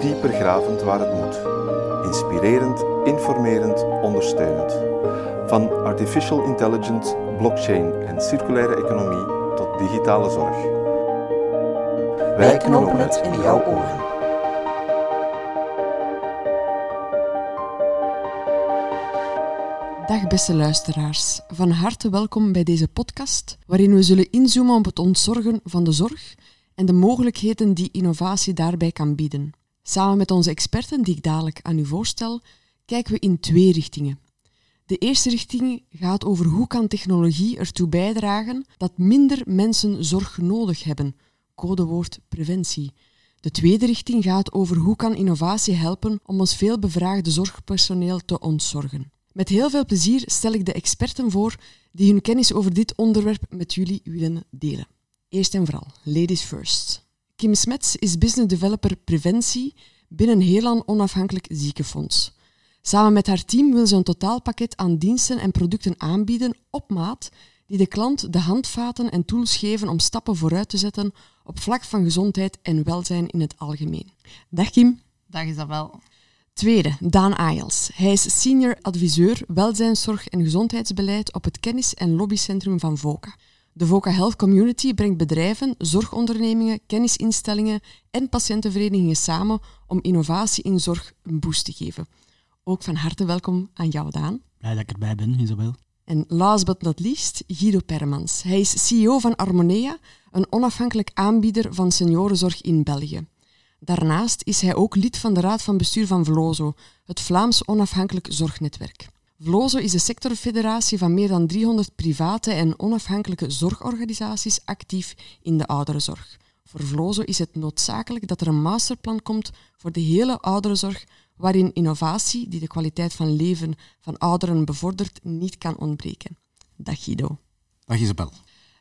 dieper gravend waar het moet. Inspirerend, informerend, ondersteunend. Van artificial intelligence, blockchain en circulaire economie tot digitale zorg. Wij knopen het in jouw oren. Dag beste luisteraars, van harte welkom bij deze podcast, waarin we zullen inzoomen op het ontzorgen van de zorg en de mogelijkheden die innovatie daarbij kan bieden. Samen met onze experten, die ik dadelijk aan u voorstel, kijken we in twee richtingen. De eerste richting gaat over hoe kan technologie ertoe bijdragen dat minder mensen zorg nodig hebben, codewoord preventie. De tweede richting gaat over hoe kan innovatie helpen om ons veel bevraagde zorgpersoneel te ontzorgen. Met heel veel plezier stel ik de experten voor die hun kennis over dit onderwerp met jullie willen delen. Eerst en vooral, ladies first. Kim Smets is business developer preventie binnen Heelan Onafhankelijk Ziekenfonds. Samen met haar team wil ze een totaalpakket aan diensten en producten aanbieden op maat die de klant de handvaten en tools geven om stappen vooruit te zetten op vlak van gezondheid en welzijn in het algemeen. Dag Kim. Dag Isabel. Tweede, Daan Ayels. Hij is senior adviseur welzijnszorg en gezondheidsbeleid op het kennis- en lobbycentrum van VOCA. De VOCA Health Community brengt bedrijven, zorgondernemingen, kennisinstellingen en patiëntenverenigingen samen om innovatie in zorg een boost te geven. Ook van harte welkom aan jou, Daan. Blij dat ik erbij ben, Isabel. En last but not least, Guido Permans. Hij is CEO van Armonea, een onafhankelijk aanbieder van seniorenzorg in België. Daarnaast is hij ook lid van de raad van bestuur van Vlozo, het Vlaams onafhankelijk zorgnetwerk. Vlozo is de sectorfederatie van meer dan 300 private en onafhankelijke zorgorganisaties actief in de ouderenzorg. Voor Vlozo is het noodzakelijk dat er een masterplan komt voor de hele ouderenzorg, waarin innovatie die de kwaliteit van leven van ouderen bevordert niet kan ontbreken. Dag Guido. Dag Isabel.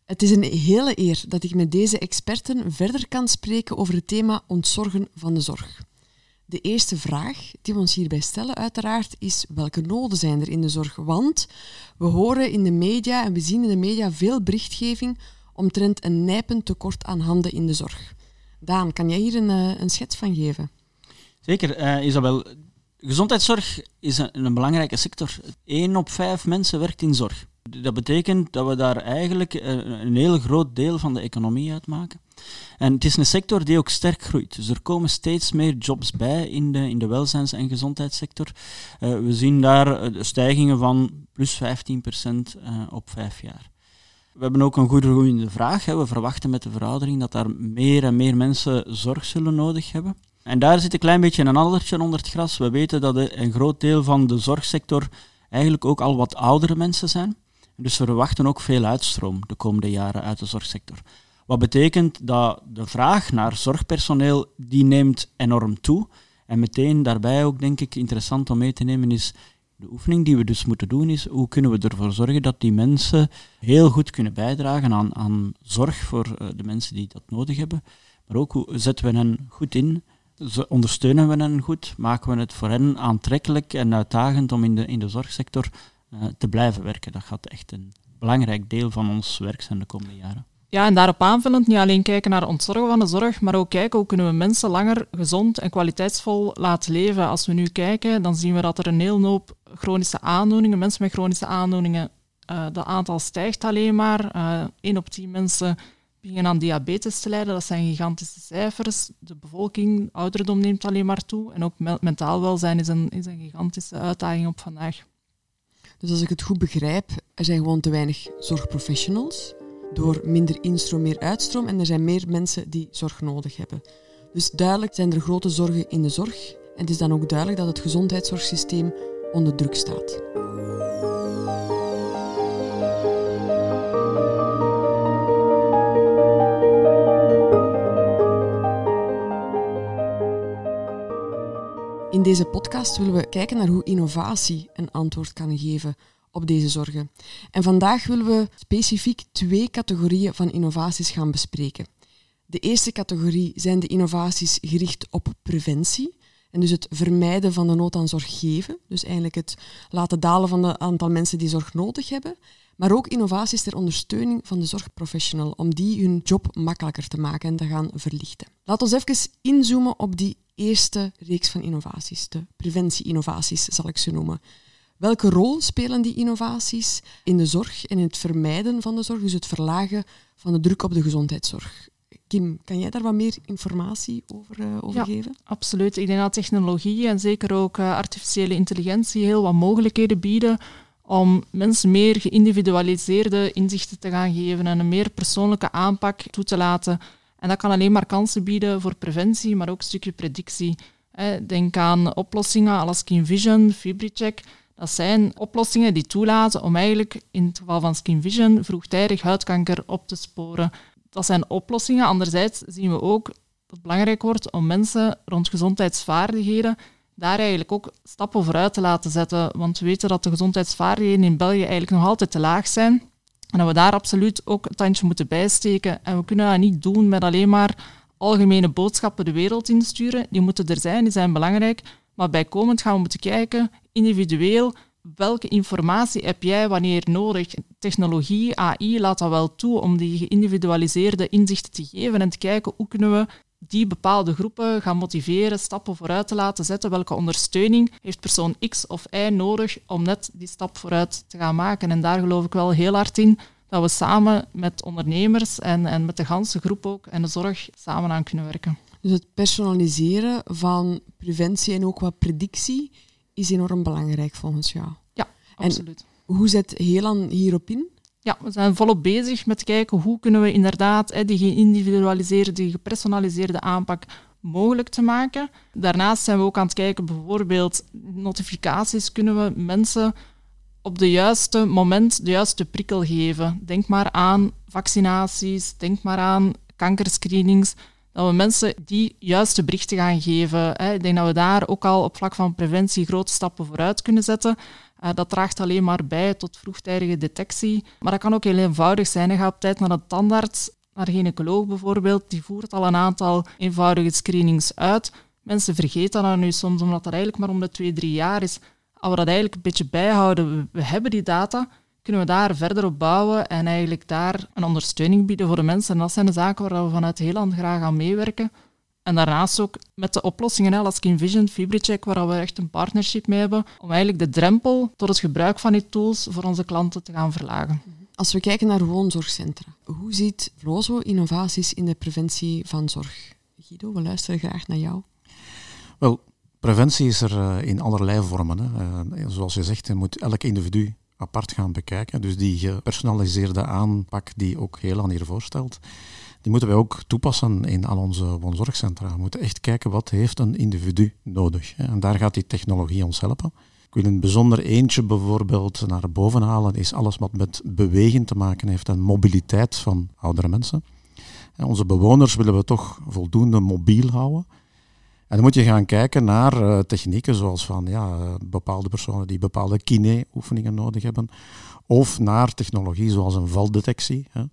Het is een hele eer dat ik met deze experten verder kan spreken over het thema ontzorgen van de zorg. De eerste vraag die we ons hierbij stellen, uiteraard, is welke noden zijn er in de zorg? Want we horen in de media en we zien in de media veel berichtgeving omtrent een nijpend tekort aan handen in de zorg. Daan, kan jij hier een, uh, een schets van geven? Zeker, uh, Isabel. Gezondheidszorg is een, een belangrijke sector. Eén op vijf mensen werkt in zorg. Dat betekent dat we daar eigenlijk een, een heel groot deel van de economie uitmaken. En het is een sector die ook sterk groeit. Dus er komen steeds meer jobs bij in de, in de welzijns- en gezondheidssector. Uh, we zien daar stijgingen van plus 15 procent uh, op vijf jaar. We hebben ook een goede groeiende vraag. Hè. We verwachten met de veroudering dat daar meer en meer mensen zorg zullen nodig hebben. En daar zit een klein beetje een aldertje onder het gras. We weten dat een groot deel van de zorgsector eigenlijk ook al wat oudere mensen zijn. Dus we verwachten ook veel uitstroom de komende jaren uit de zorgsector. Wat betekent dat de vraag naar zorgpersoneel die neemt enorm toe. En meteen daarbij ook denk ik interessant om mee te nemen is de oefening die we dus moeten doen is hoe kunnen we ervoor zorgen dat die mensen heel goed kunnen bijdragen aan, aan zorg voor de mensen die dat nodig hebben. Maar ook hoe zetten we hen goed in ondersteunen we hen goed? Maken we het voor hen aantrekkelijk en uitdagend om in de, in de zorgsector uh, te blijven werken? Dat gaat echt een belangrijk deel van ons werk zijn de komende jaren. Ja, en daarop aanvullend niet alleen kijken naar ontzorgen van de zorg, maar ook kijken hoe kunnen we mensen langer gezond en kwaliteitsvol laten leven. Als we nu kijken, dan zien we dat er een heel hoop chronische aandoeningen, mensen met chronische aandoeningen, uh, dat aantal stijgt alleen maar. Uh, 1 op 10 mensen beginnen aan diabetes te lijden. Dat zijn gigantische cijfers. De bevolking, ouderdom neemt alleen maar toe. En ook mentaal welzijn is een, is een gigantische uitdaging op vandaag. Dus als ik het goed begrijp, er zijn gewoon te weinig zorgprofessionals. Door minder instroom, meer uitstroom. En er zijn meer mensen die zorg nodig hebben. Dus duidelijk zijn er grote zorgen in de zorg. En het is dan ook duidelijk dat het gezondheidszorgsysteem onder druk staat. In deze podcast willen we kijken naar hoe innovatie een antwoord kan geven op deze zorgen. En vandaag willen we specifiek twee categorieën van innovaties gaan bespreken. De eerste categorie zijn de innovaties gericht op preventie. En dus het vermijden van de nood aan zorg geven. Dus eigenlijk het laten dalen van het aantal mensen die zorg nodig hebben. Maar ook innovaties ter ondersteuning van de zorgprofessional, om die hun job makkelijker te maken en te gaan verlichten. Laten we even inzoomen op die eerste reeks van innovaties, de preventie-innovaties zal ik ze noemen. Welke rol spelen die innovaties in de zorg en in het vermijden van de zorg, dus het verlagen van de druk op de gezondheidszorg? Kim, kan jij daar wat meer informatie over, uh, over ja, geven? Absoluut. Ik denk dat technologie en zeker ook uh, artificiële intelligentie heel wat mogelijkheden bieden om mensen meer geïndividualiseerde inzichten te gaan geven en een meer persoonlijke aanpak toe te laten. En dat kan alleen maar kansen bieden voor preventie, maar ook een stukje predictie. Denk aan oplossingen als Skin Vision, FibriCheck. Dat zijn oplossingen die toelaten om eigenlijk in het geval van Skin Vision vroegtijdig huidkanker op te sporen. Dat zijn oplossingen. Anderzijds zien we ook dat het belangrijk wordt om mensen rond gezondheidsvaardigheden daar eigenlijk ook stappen vooruit te laten zetten. Want we weten dat de gezondheidsvaardigheden in België eigenlijk nog altijd te laag zijn. En dat we daar absoluut ook een tandje moeten bijsteken. En we kunnen dat niet doen met alleen maar algemene boodschappen de wereld insturen. Die moeten er zijn, die zijn belangrijk. Maar bijkomend gaan we moeten kijken, individueel, welke informatie heb jij wanneer nodig? Technologie, AI laat dat wel toe om die geïndividualiseerde inzichten te geven en te kijken hoe kunnen we die bepaalde groepen gaan motiveren, stappen vooruit te laten zetten. Welke ondersteuning heeft persoon X of Y nodig om net die stap vooruit te gaan maken? En daar geloof ik wel heel hard in dat we samen met ondernemers en, en met de ganse groep ook en de zorg samen aan kunnen werken. Dus het personaliseren van preventie en ook wat predictie is enorm belangrijk volgens jou. Ja, absoluut. En hoe zet Helan hierop in? Ja, we zijn volop bezig met kijken hoe kunnen we inderdaad hè, die geïndividualiseerde, die gepersonaliseerde aanpak mogelijk te maken. Daarnaast zijn we ook aan het kijken, bijvoorbeeld notificaties, kunnen we mensen op de juiste moment de juiste prikkel geven. Denk maar aan vaccinaties, denk maar aan kankerscreenings, dat we mensen die juiste berichten gaan geven. Ik denk dat we daar ook al op vlak van preventie grote stappen vooruit kunnen zetten. Uh, dat draagt alleen maar bij tot vroegtijdige detectie. Maar dat kan ook heel eenvoudig zijn. Je gaat op tijd naar de tandarts, naar de gynaecoloog bijvoorbeeld. Die voert al een aantal eenvoudige screenings uit. Mensen vergeten dat nu soms, omdat dat eigenlijk maar om de twee, drie jaar is. Als we dat eigenlijk een beetje bijhouden, we hebben die data, kunnen we daar verder op bouwen en eigenlijk daar een ondersteuning bieden voor de mensen. En dat zijn de zaken waar we vanuit heel land graag aan meewerken. En daarnaast ook met de oplossingen als Skin Vision, FibriCheck, waar we echt een partnership mee hebben, om eigenlijk de drempel tot het gebruik van die tools voor onze klanten te gaan verlagen. Als we kijken naar woonzorgcentra, hoe ziet Vlozo innovaties in de preventie van zorg? Guido, we luisteren graag naar jou. Wel, preventie is er uh, in allerlei vormen. Hè. Uh, zoals je zegt, moet elk individu apart gaan bekijken. Dus die gepersonaliseerde aanpak die ook Helan hier voorstelt, die moeten wij ook toepassen in al onze woonzorgcentra. We moeten echt kijken wat heeft een individu nodig. En daar gaat die technologie ons helpen. Ik wil een bijzonder eentje bijvoorbeeld naar boven halen, is alles wat met bewegen te maken heeft en mobiliteit van oudere mensen. Onze bewoners willen we toch voldoende mobiel houden. En dan moet je gaan kijken naar uh, technieken zoals van ja, bepaalde personen die bepaalde kine-oefeningen nodig hebben. Of naar technologie zoals een valdetectie. Hè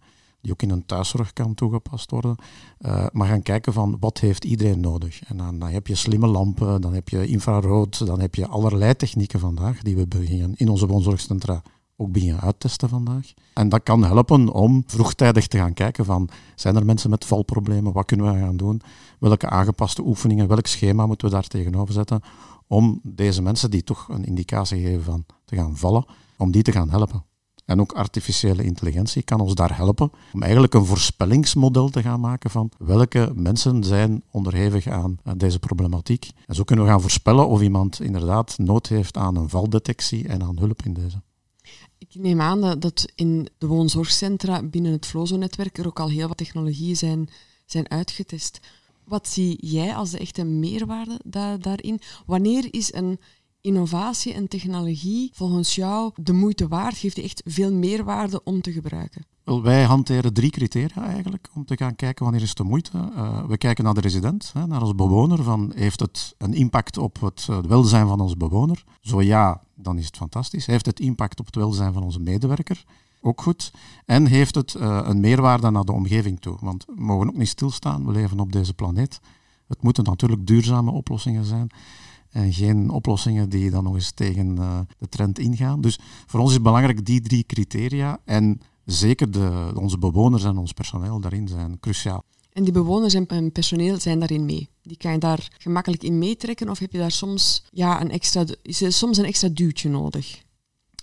die ook in een thuiszorg kan toegepast worden. Uh, maar gaan kijken van wat heeft iedereen nodig. En dan, dan, heb je slimme lampen, dan heb je infrarood, dan heb je allerlei technieken vandaag die we beginnen in onze woonzorgcentra ook beginnen uittesten vandaag. En dat kan helpen om vroegtijdig te gaan kijken van zijn er mensen met valproblemen, wat kunnen we gaan doen, welke aangepaste oefeningen, welk schema moeten we daar tegenover zetten om deze mensen die toch een indicatie geven van te gaan vallen, om die te gaan helpen. En ook artificiële intelligentie kan ons daar helpen om eigenlijk een voorspellingsmodel te gaan maken van welke mensen zijn onderhevig aan deze problematiek. En zo kunnen we gaan voorspellen of iemand inderdaad nood heeft aan een valdetectie en aan hulp in deze. Ik neem aan dat in de woonzorgcentra binnen het Flozo-netwerk er ook al heel wat technologieën zijn, zijn uitgetest. Wat zie jij als de echte meerwaarde daarin? Wanneer is een innovatie en technologie volgens jou de moeite waard? Geeft die echt veel meerwaarde om te gebruiken? Wij hanteren drie criteria eigenlijk om te gaan kijken wanneer is het de moeite. Uh, we kijken naar de resident, hè, naar onze bewoner. Van, heeft het een impact op het uh, welzijn van onze bewoner? Zo ja, dan is het fantastisch. Heeft het impact op het welzijn van onze medewerker? Ook goed. En heeft het uh, een meerwaarde naar de omgeving toe? Want we mogen ook niet stilstaan. We leven op deze planeet. Het moeten natuurlijk duurzame oplossingen zijn. En geen oplossingen die dan nog eens tegen de trend ingaan. Dus voor ons is het belangrijk die drie criteria. En zeker de, onze bewoners en ons personeel daarin zijn cruciaal. En die bewoners en personeel zijn daarin mee? Die kan je daar gemakkelijk in meetrekken of heb je daar soms, ja, een extra, is soms een extra duwtje nodig?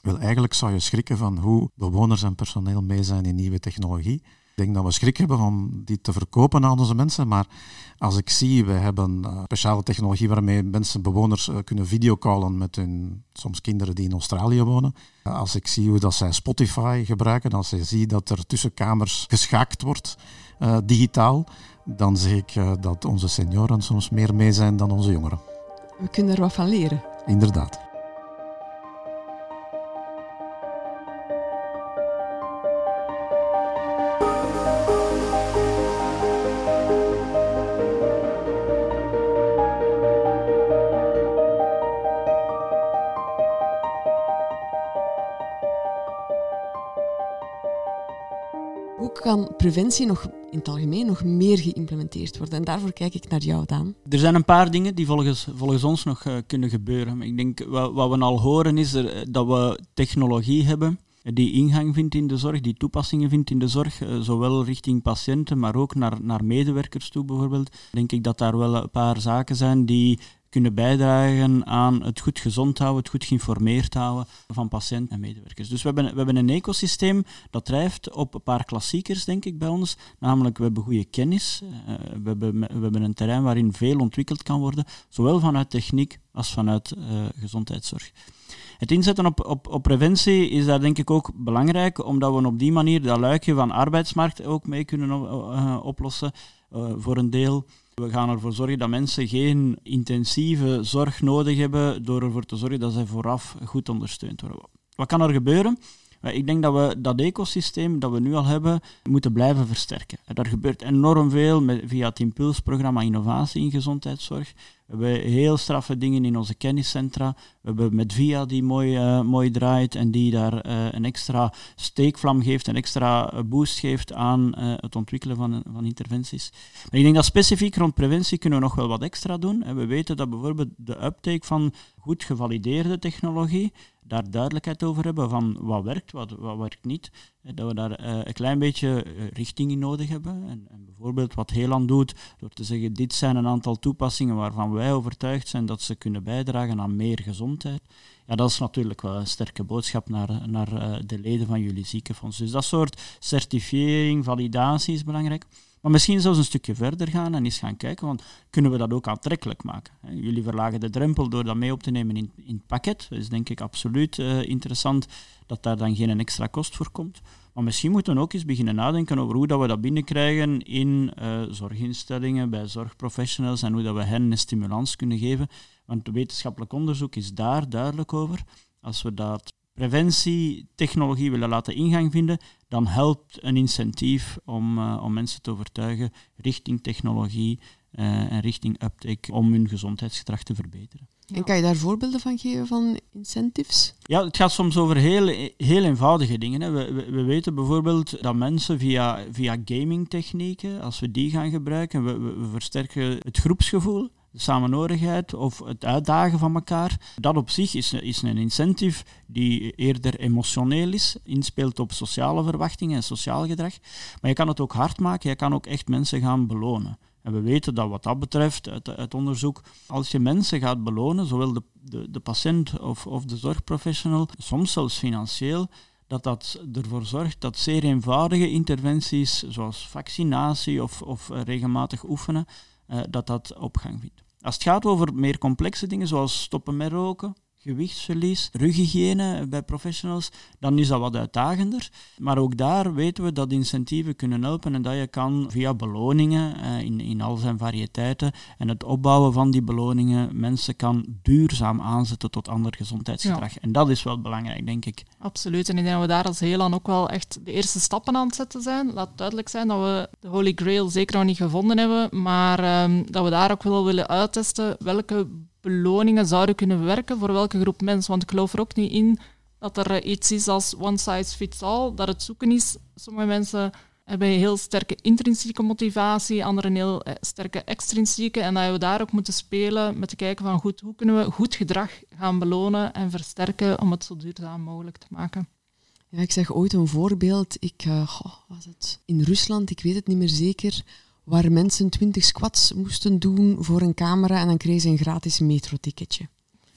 Wel, eigenlijk zou je schrikken van hoe bewoners en personeel mee zijn in nieuwe technologie. Ik denk dat we schrik hebben om die te verkopen aan onze mensen. Maar als ik zie, we hebben uh, speciale technologie waarmee mensen, bewoners, uh, kunnen videocallen met hun soms kinderen die in Australië wonen. Uh, als ik zie hoe dat zij Spotify gebruiken, als ik zie dat er tussen kamers geschaakt wordt digitaal, dan zeg ik dat onze senioren soms meer mee zijn dan onze jongeren. We kunnen er wat van leren. Inderdaad. Preventie nog in het algemeen nog meer geïmplementeerd worden? En daarvoor kijk ik naar jou, Daan. Er zijn een paar dingen die volgens, volgens ons nog uh, kunnen gebeuren. Ik denk, wat, wat, we al horen is er, dat we technologie hebben die ingang vindt in de zorg, die toepassingen vindt in de zorg, uh, zowel richting patiënten, maar ook naar, naar medewerkers toe bijvoorbeeld. Denk ik dat daar wel een paar zaken zijn die kunnen bijdragen aan het goed gezond houden, het goed geïnformeerd houden van patiënten en medewerkers. Dus we hebben, we hebben een ecosysteem dat drijft op een paar klassiekers, denk ik, bij ons. Namelijk, we hebben goede kennis, uh, we, hebben, we hebben een terrein waarin veel ontwikkeld kan worden, zowel vanuit techniek als vanuit uh, gezondheidszorg. Het inzetten op, op, op preventie is daar denk ik ook belangrijk, omdat we op die manier dat luikje van arbeidsmarkt ook mee kunnen uh, oplossen voor een deel. We gaan ervoor zorgen dat mensen geen intensieve zorg nodig hebben door ervoor te zorgen dat zij vooraf goed ondersteund worden. Wat kan er gebeuren? Ik denk dat we dat ecosysteem dat we nu al hebben, moeten blijven versterken. Er gebeurt enorm veel met, via het impulsprogramma Innovatie in Gezondheidszorg. We hebben heel straffe dingen in onze kenniscentra. We hebben met VIA die mooi, uh, mooi draait en die daar uh, een extra steekvlam geeft, een extra boost geeft aan het ontwikkelen van, van interventies. Maar ik denk dat specifiek rond preventie kunnen we nog wel wat extra doen. En we weten dat bijvoorbeeld de uptake van goed gevalideerde technologie, daar duidelijkheid over hebben van wat werkt, wat, wat werkt niet. Dat we daar uh, een klein beetje uh, richting in nodig hebben. En, en, bijvoorbeeld wat Heeland doet, door te zeggen, dit zijn een aantal toepassingen waarvan wij overtuigd zijn dat ze kunnen bijdragen aan meer gezondheid. Ja, dat is natuurlijk wel een sterke boodschap naar, naar de leden van jullie ziekenfonds. Dus dat soort certifiering, validatie is belangrijk. Maar misschien zelfs een stukje verder gaan en eens gaan kijken, want kunnen we dat ook aantrekkelijk maken? Jullie verlagen de drempel door dat mee op te nemen in, in het pakket. Dat is denk ik absoluut uh, interessant dat daar dan geen extra kost voor komt. Maar misschien moeten we ook eens beginnen nadenken over hoe dat we dat binnenkrijgen in uh, zorginstellingen, bij zorgprofessionals en hoe dat we hen een stimulans kunnen geven. Want wetenschappelijk onderzoek is daar duidelijk over. Als we dat preventietechnologie willen laten ingang vinden, dan helpt een incentief om, uh, om mensen te overtuigen richting technologie uh, en richting uptake om hun gezondheidsgedrag te verbeteren. En kan je daar voorbeelden van geven van incentives? Ja, het gaat soms over heel, heel eenvoudige dingen. Hè. We, we, we, weten bijvoorbeeld dat mensen via, via gamingtechnieken, als we die gaan gebruiken, we, we versterken het groepsgevoel de samenhorigheid of het uitdagen van elkaar. Dat op zich is, is een incentive die eerder emotioneel is, inspeelt op sociale verwachtingen en sociaal gedrag. Maar je kan het ook hard maken, je kan ook echt mensen gaan belonen. En we weten dat wat dat betreft, uit, onderzoek, als je mensen gaat belonen, zowel de, de, de patiënt of, of de zorgprofessional, soms zelfs financieel, dat dat ervoor zorgt dat zeer eenvoudige interventies, zoals vaccinatie of, of regelmatig oefenen, uh, dat dat opgang vindt. Als het gaat over meer complexe dingen, zoals stoppen met roken, gewichtsverlies, rughygiëne bij professionals, dan is dat wat uitdagender. Maar ook daar weten we dat incentieven kunnen helpen en dat je kan via beloningen eh, in, in al zijn variëteiten en het opbouwen van die beloningen mensen kan duurzaam aanzetten tot ander gezondheidsgedrag. En dat is wel belangrijk, denk ik. Absoluut. En ik denk dat we daar als Heelan ook wel echt de eerste stappen aan het zetten zijn. Laat duidelijk zijn dat we de Holy Grail zeker nog niet gevonden hebben, maar ehm, dat we daar ook wel willen uittesten welke beloningen zouden kunnen werken voor welke groep mensen. Want ik geloof er ook niet in dat er eh, iets is als one size fits all, dat het zoeken is. Sommige mensen hebben een heel sterke intrinsieke motivatie, anderen heel eh, sterke extrinsieke. En dat we daar ook moeten spelen met te kijken van goed, hoe kunnen we goed gedrag gaan belonen en versterken om het zo duurzaam mogelijk te maken. Ja, ik zeg ooit een voorbeeld. Ik uh, was het in Rusland, ik weet het niet meer zeker waar mensen 20 squats moesten doen voor een camera en dan kregen ze een gratis metroticketje.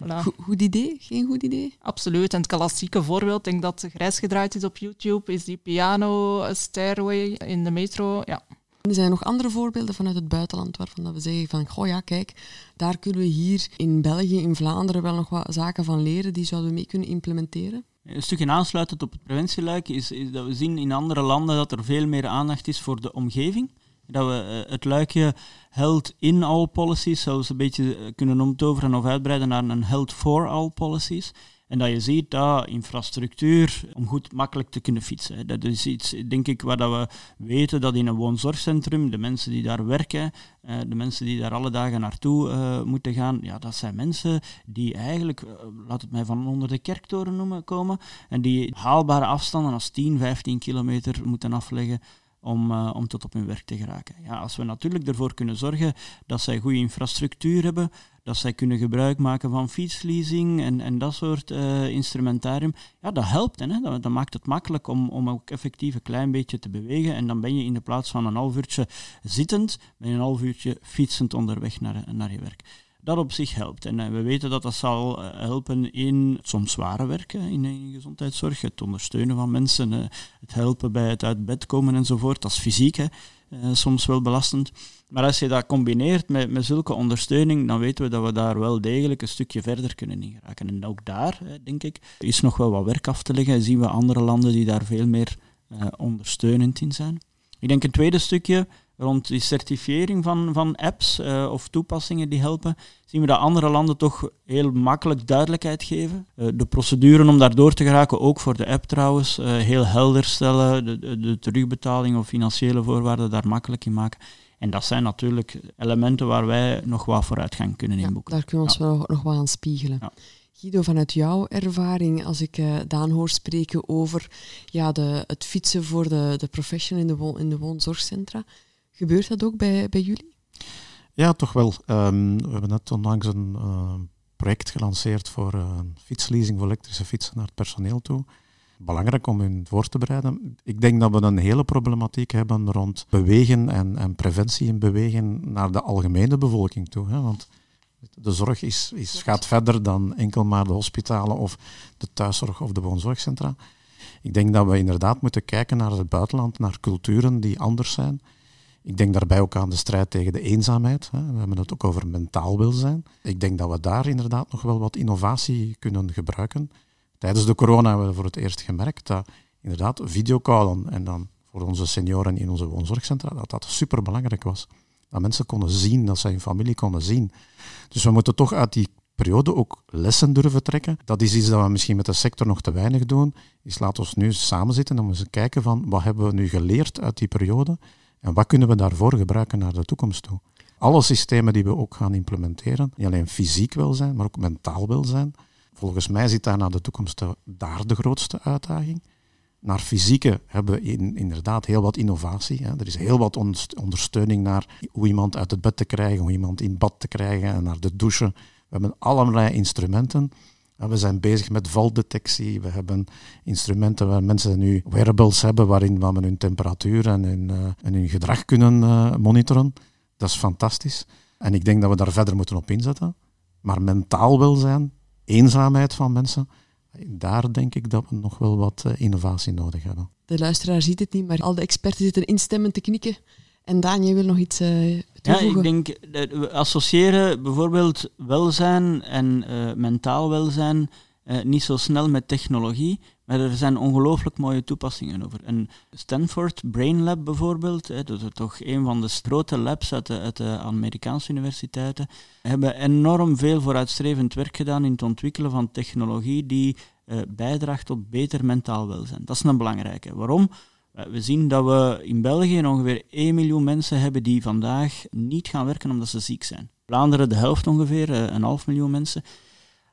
Voilà. goed idee? Geen goed idee? Absoluut. En het klassieke voorbeeld, ik denk dat grijs gedraaid is op YouTube, is die piano stairway in de metro. Ja. Er zijn nog andere voorbeelden vanuit het buitenland waarvan we zeggen van, goh ja, kijk, daar kunnen we hier in België, in Vlaanderen wel nog wat zaken van leren, die zouden we mee kunnen implementeren. Een stukje aansluitend op het preventieluik is, is dat we zien in andere landen dat er veel meer aandacht is voor de omgeving. Dat we eh, het luikje held in all policies zelfs een beetje eh, kunnen omtoveren of uitbreiden naar een held for all policies. En dat je ziet dat infrastructuur om goed makkelijk te kunnen fietsen. Dat is iets, denk ik, waar dat we weten dat in een woonzorgcentrum de mensen die daar werken, eh, de mensen die daar alle dagen naartoe moeten gaan, ja, dat zijn mensen die eigenlijk, laat het mij van onder de kerktoren noemen, komen. En die haalbare afstanden als 10, 15 kilometer moeten afleggen om, uh, om tot op hun werk te geraken. Ja, als we natuurlijk ervoor kunnen zorgen dat zij goede infrastructuur hebben, dat zij kunnen gebruik maken van fietsleasing en, en dat soort uh, instrumentarium, ja, dat helpt. Hè, dat, dat, maakt het makkelijk om, om ook effectief een klein beetje te bewegen. En dan ben je in de plaats van een half uurtje zittend, ben je een half uurtje fietsend onderweg naar, naar je werk dat op zich helpt. En eh, we weten dat dat zal eh, helpen in soms zware werken in, in gezondheidszorg, het ondersteunen van mensen, eh, het helpen bij het uit bed komen enzovoort. Dat is fysiek, soms wel belastend. Maar als je dat combineert met, met zulke ondersteuning, dan weten we dat we daar wel degelijk een stukje verder kunnen in geraken. En ook daar, denk ik, is nog wel wat werk af te leggen. Zien we andere landen die daar veel meer ondersteunend in zijn. Ik denk een tweede stukje, rond die certifiering van, van apps uh, of toepassingen die helpen, zien we dat andere landen toch heel makkelijk duidelijkheid geven. Uh, de procedure om daar door te geraken, ook voor de app trouwens, uh, heel helder stellen, de, de, de, terugbetaling of financiële voorwaarden daar makkelijk in maken. En dat zijn natuurlijk elementen waar wij nog wat vooruitgang kunnen inboeken. Daar kunnen we ons ja. nog, nog wat aan spiegelen. Ja. Guido, vanuit jouw ervaring, als ik uh, Daan hoor spreken over ja, de, het fietsen voor de, de profession in de, wo in de woonzorgcentra, Gebeurt dat ook bij, bij jullie? Ja, toch wel. Um, we hebben net onlangs een uh, project gelanceerd voor uh, fietsleasing voor elektrische fietsen naar het personeel toe. Belangrijk om hun voor te bereiden. Ik denk dat we een hele problematiek hebben rond bewegen en, en preventie in bewegen naar de algemene bevolking toe. Hè? Want de zorg is, is, gaat verder dan enkel maar de hospitalen of de thuiszorg of de woonzorgcentra. Ik denk dat we inderdaad moeten kijken naar het buitenland, naar culturen die anders zijn. Ik denk daarbij ook aan de strijd tegen de eenzaamheid. We hebben het ook over mentaal welzijn. Ik denk dat we daar inderdaad nog wel wat innovatie kunnen gebruiken. Tijdens de corona hebben we voor het eerst gemerkt dat inderdaad videocallen en dan voor onze senioren in onze woonzorgcentra, dat dat superbelangrijk was. Dat mensen konden zien, dat ze hun familie konden zien. Dus we moeten toch uit die periode ook lessen durven trekken. Dat is iets dat we misschien met de sector nog te weinig doen. Is laten we nu samen zitten en eens kijken van wat hebben we nu geleerd uit die periode en wat kunnen we daarvoor gebruiken naar de toekomst toe? Alle systemen die we ook gaan implementeren, niet alleen fysiek welzijn, maar ook mentaal welzijn. Volgens mij zit daar naar de toekomst daar de grootste uitdaging. Naar fysieke hebben we in, inderdaad heel wat innovatie. Hè. Er is heel wat ondersteuning naar hoe iemand uit het bed te krijgen, hoe iemand in bad te krijgen en naar de douche. We hebben allerlei instrumenten. We zijn bezig met valdetectie. We hebben instrumenten waar mensen nu wearables hebben waarin we hun temperatuur en hun, uh, en hun gedrag kunnen uh, monitoren. Dat is fantastisch. En ik denk dat we daar verder moeten op inzetten. Maar mentaal welzijn, eenzaamheid van mensen, daar denk ik dat we nog wel wat uh, innovatie nodig hebben. De luisteraar ziet het niet, maar al de experten zitten instemmend te knikken. En Daan, jij wil nog iets uh, Ja, ik denk, we associëren bijvoorbeeld welzijn en uh, mentaal welzijn uh, niet zo snel met technologie, maar er zijn ongelooflijk mooie toepassingen over. En Stanford Brain Lab bijvoorbeeld, hè, dat is toch een van de grote labs uit de, uit de Amerikaanse universiteiten, hebben enorm veel vooruitstrevend werk gedaan in het ontwikkelen van technologie die bijdraagt tot beter mentaal welzijn. Dat is een belangrijke. Waarom? Eh, we zien dat we in België ongeveer 1 miljoen mensen hebben die vandaag niet gaan werken omdat ze ziek zijn. Vlaanderen de helft ongeveer, eh, een half miljoen mensen.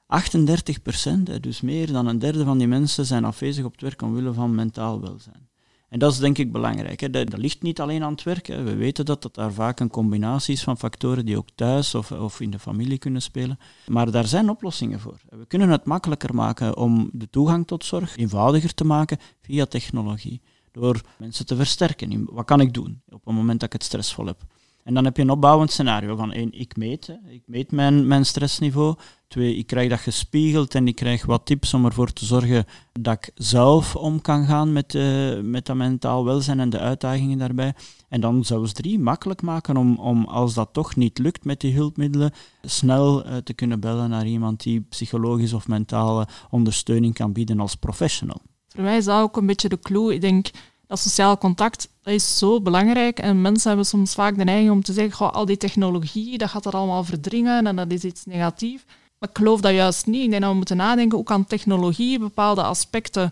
38 procent, dus meer dan een derde van die mensen, zijn afwezig op het werk omwille van mentaal welzijn. En dat is denk ik belangrijk. Dat, ligt niet alleen aan het werk. We weten dat dat daar vaak een combinatie is van factoren die ook thuis of, of in de familie kunnen spelen. Maar daar zijn oplossingen voor. We kunnen het makkelijker maken om de toegang tot zorg eenvoudiger te maken via technologie. Door mensen te versterken. Wat kan ik doen op het moment dat ik het stressvol heb? En dan heb je een opbouwend scenario van één, ik meet, ik meet mijn, mijn stressniveau. Twee, ik krijg dat gespiegeld en ik krijg wat tips om ervoor te zorgen dat ik zelf om kan gaan met, uh, met dat mentaal welzijn en de uitdagingen daarbij. En dan zelfs drie, makkelijk maken om, om als dat toch niet lukt met die hulpmiddelen, snel uh, te kunnen bellen naar iemand die psychologisch of mentale ondersteuning kan bieden als professional. Voor mij is dat ook een beetje de clue. Ik denk, dat sociaal contact dat is zo belangrijk. En mensen hebben soms vaak de neiging om te zeggen, goh, al die technologie, dat gaat er allemaal verdringen en dat is iets negatiefs. Maar ik geloof dat juist niet. Ik denk dat we moeten nadenken, hoe kan technologie bepaalde aspecten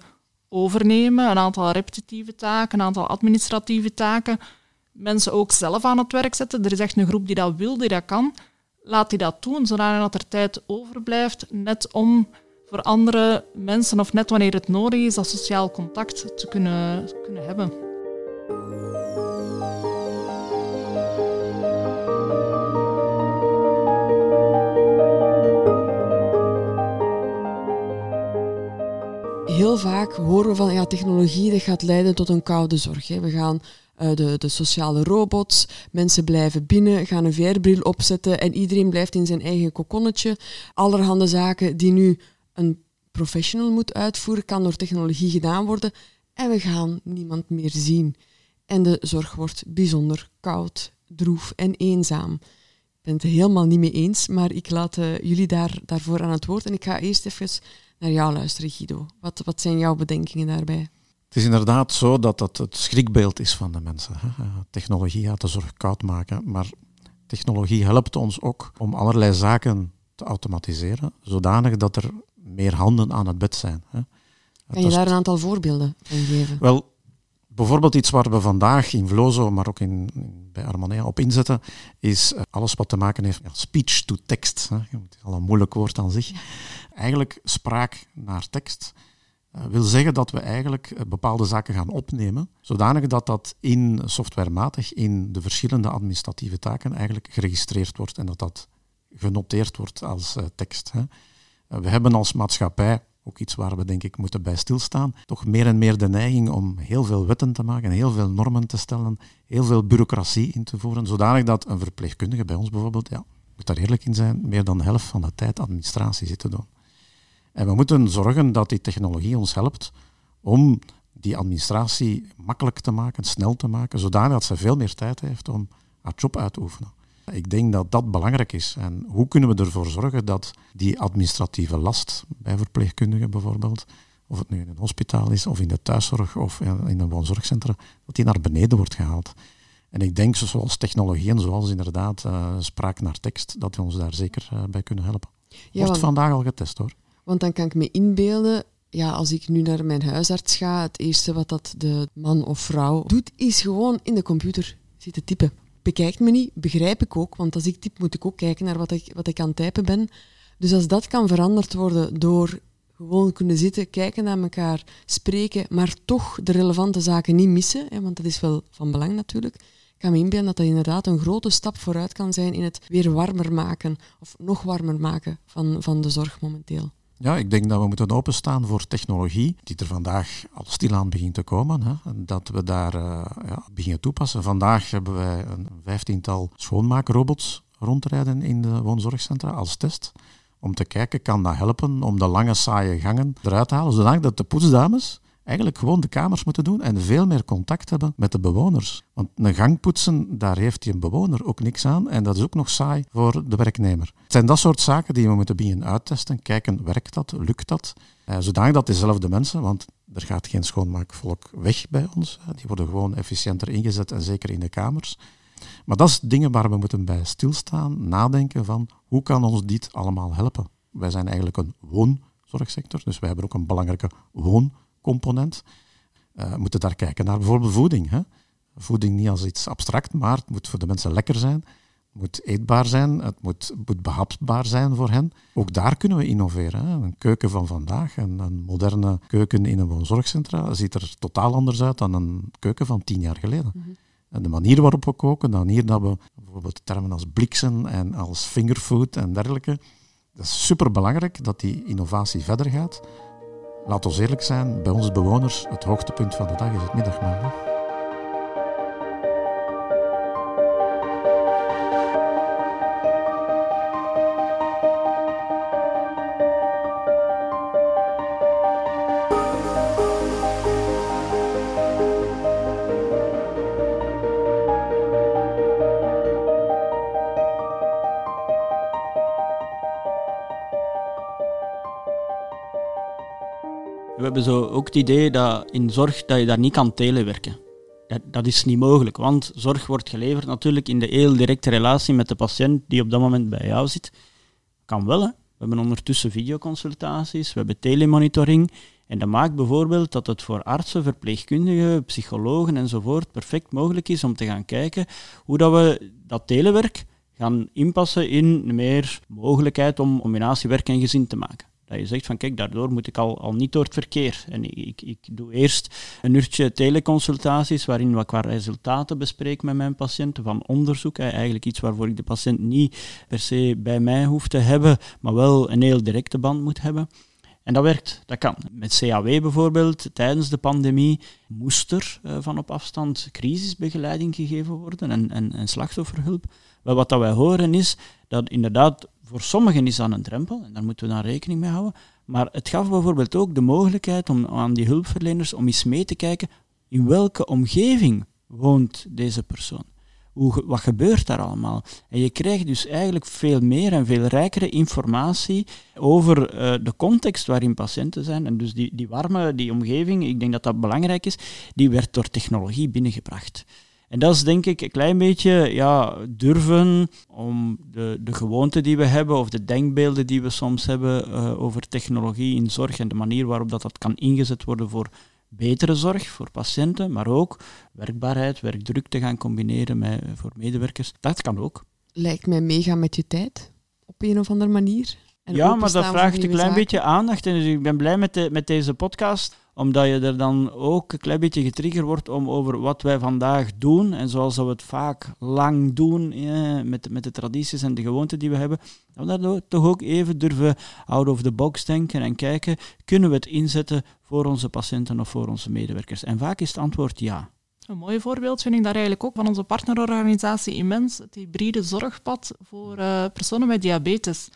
overnemen, een aantal repetitieve taken, een aantal administratieve taken, mensen ook zelf aan het werk zetten. Er is echt een groep die dat wil, die dat kan. Laat die dat doen, zodat er tijd overblijft, net om voor andere mensen of net wanneer het nodig is, dat sociaal contact te kunnen, kunnen hebben. Heel vaak horen we van ja, technologie dat gaat leiden tot een koude zorg. Hè. We gaan uh, de, de sociale robots, mensen blijven binnen, gaan een VR-bril opzetten en iedereen blijft in zijn eigen kokonnetje. Allerhande zaken die nu een professional moet uitvoeren, kan door technologie gedaan worden en we gaan niemand meer zien. En de zorg wordt bijzonder koud, droef en eenzaam. Ik ben het helemaal niet mee eens, maar ik laat uh, jullie daar, daarvoor aan het woord. En ik ga eerst even naar jou luisteren, Guido. Wat, wat zijn jouw bedenkingen daarbij? Het is inderdaad zo dat dat het schrikbeeld is van de mensen. Hè. Technologie gaat de zorg koud maken, maar technologie helpt ons ook om allerlei zaken te automatiseren, zodanig dat er meer handen aan het bed zijn. Hè. Kan je daar een aantal voorbeelden van geven? Wel, bijvoorbeeld iets waar we vandaag in Vlozo, maar ook in, bij Armonea op inzetten, is eh, alles wat te maken heeft met speech to text. Hè. Het is al een moeilijk woord aan zich. Eigenlijk spraak naar tekst. Uh, wil zeggen dat we eigenlijk eh, bepaalde zaken gaan opnemen, zodanig dat dat in softwarematig in de verschillende administratieve taken eigenlijk geregistreerd wordt en dat dat genoteerd wordt als uh, tekst. Hè. We hebben als maatschappij, ook iets waar we denk ik moeten bij stilstaan, toch meer en meer de neiging om heel veel wetten te maken, heel veel normen te stellen, heel veel bureaucratie in te voeren, zodanig dat een verpleegkundige bij ons bijvoorbeeld, ja, moet daar eerlijk in zijn, meer dan de helft van de tijd administratie zit te doen. En we moeten zorgen dat die technologie ons helpt om die administratie makkelijk te maken, snel te maken, zodanig dat ze veel meer tijd heeft om haar job uit te oefenen. Ik denk dat dat belangrijk is. En hoe kunnen we ervoor zorgen dat die administratieve last bij verpleegkundigen bijvoorbeeld, of het nu in een hospitaal is, of in de thuiszorg, of in een woonzorgcentrum, dat die naar beneden wordt gehaald. En ik denk, zoals technologieën, zoals inderdaad uh, spraak naar tekst, dat we ons daar zeker uh, bij kunnen helpen. Ja, wordt vandaag al getest hoor. Want dan kan ik me inbeelden, ja, als ik nu naar mijn huisarts ga, het eerste wat dat de man of vrouw doet, is gewoon in de computer zitten typen bekijkt me niet, begrijp ik ook, want als ik typ moet ik ook kijken naar wat ik, wat ik aan het typen ben. Dus als dat kan veranderd worden door gewoon kunnen zitten, kijken naar elkaar, spreken, maar toch de relevante zaken niet missen, hè, want dat is wel van belang natuurlijk. Ik kan me inbeelden dat dat inderdaad een grote stap vooruit kan zijn in het weer warmer maken, of nog warmer maken van, van de zorg momenteel. Ja, ik denk dat we moeten openstaan voor technologie die er vandaag al stilaan begint te komen. Hè, dat we daar uh, ja, beginnen toepassen. Vandaag hebben wij een vijftiental schoonmaakrobots rondrijden in de woonzorgcentra als test. Om te kijken, kan dat helpen om de lange saaie gangen eruit te halen, zodat de poetsdames eigenlijk gewoon de kamers moeten doen en veel meer contact hebben met de bewoners. Want een gang poetsen, daar heeft die bewoner ook niks aan en dat is ook nog saai voor de werknemer. Het zijn dat soort zaken die we moeten beginnen uittesten, kijken, werkt dat, lukt dat? Eh, zodanig dat dezelfde mensen, want er gaat geen schoonmaakvolk weg bij ons, die worden gewoon efficiënter ingezet en zeker in de kamers. Maar dat is dingen waar we moeten bij stilstaan, nadenken van hoe kan ons dit allemaal helpen? Wij zijn eigenlijk een woonzorgsector, dus wij hebben ook een belangrijke wooncomponent. Uh, we moeten daar kijken naar bijvoorbeeld voeding. Hè? Voeding niet als iets abstract, maar het moet voor de mensen lekker zijn. Het moet eetbaar zijn, het moet, moet behapbaar zijn voor hen. Ook daar kunnen we innoveren. Hè? Een keuken van vandaag, een, een moderne keuken in een woonzorgcentra, ziet er totaal anders uit dan een keuken van tien jaar geleden. Mhm. En de manier waarop we koken, de manier dat we bijvoorbeeld termen als bliksen en als fingerfood en dergelijke, dat is superbelangrijk dat die innovatie verder gaat. Laat ons eerlijk zijn, bij onze bewoners, het hoogtepunt van de dag is het middagmaal. Zo ook het idee dat in zorg dat je daar niet kan telewerken. Dat, dat is niet mogelijk, want zorg wordt geleverd natuurlijk in de heel directe relatie met de patiënt die op dat moment bij jou zit. Kan wel, hè. We hebben ondertussen videoconsultaties, we hebben telemonitoring. En dat maakt bijvoorbeeld dat het voor artsen, verpleegkundigen, psychologen enzovoort perfect mogelijk is om te gaan kijken hoe dat we dat telewerk gaan inpassen in meer mogelijkheid om combinatiewerk en gezin te maken. Dat je zegt van kijk, daardoor moet ik al, al niet door het verkeer. En ik, ik, doe eerst een uurtje teleconsultaties waarin we qua resultaten bespreek met mijn patiënten van onderzoek. Eigenlijk iets waarvoor ik de patiënt niet per se bij mij hoef te hebben, maar wel een heel directe band moet hebben. En dat werkt, dat kan. Met CAW bijvoorbeeld, tijdens de pandemie moest er uh, van op afstand crisisbegeleiding gegeven worden en, en, en slachtofferhulp. Wel, wat dat wij horen is dat inderdaad voor sommigen is dat een drempel, en daar moeten we dan rekening mee houden. Maar het gaf bijvoorbeeld ook de mogelijkheid om aan die hulpverleners om eens mee te kijken in welke omgeving woont deze persoon. Hoe, wat gebeurt daar allemaal? En je krijgt dus eigenlijk veel meer en veel rijkere informatie over uh, de context waarin patiënten zijn. En dus die, die warme, die omgeving, ik denk dat dat belangrijk is, die werd door technologie binnengebracht. En dat is denk ik een klein beetje ja, durven om de, de gewoonte die we hebben of de denkbeelden die we soms hebben uh, over technologie in zorg en de manier waarop dat, dat kan ingezet worden voor betere zorg voor patiënten, maar ook werkbaarheid, werkdruk te gaan combineren met, voor medewerkers. Dat kan ook. Lijkt mij meegaan met je tijd, op een of andere manier. En ja, maar dat vraagt een klein beetje aandacht. En dus ik ben blij met, de, met deze podcast omdat je er dan ook een klein beetje getriggerd wordt om over wat wij vandaag doen, en zoals we het vaak lang doen ja, met, met de tradities en de gewoonten die we hebben, dat we daar toch ook even durven out of the box denken en kijken, kunnen we het inzetten voor onze patiënten of voor onze medewerkers? En vaak is het antwoord ja. Een mooi voorbeeld vind ik daar eigenlijk ook van onze partnerorganisatie Immens, het hybride zorgpad voor uh, personen met diabetes.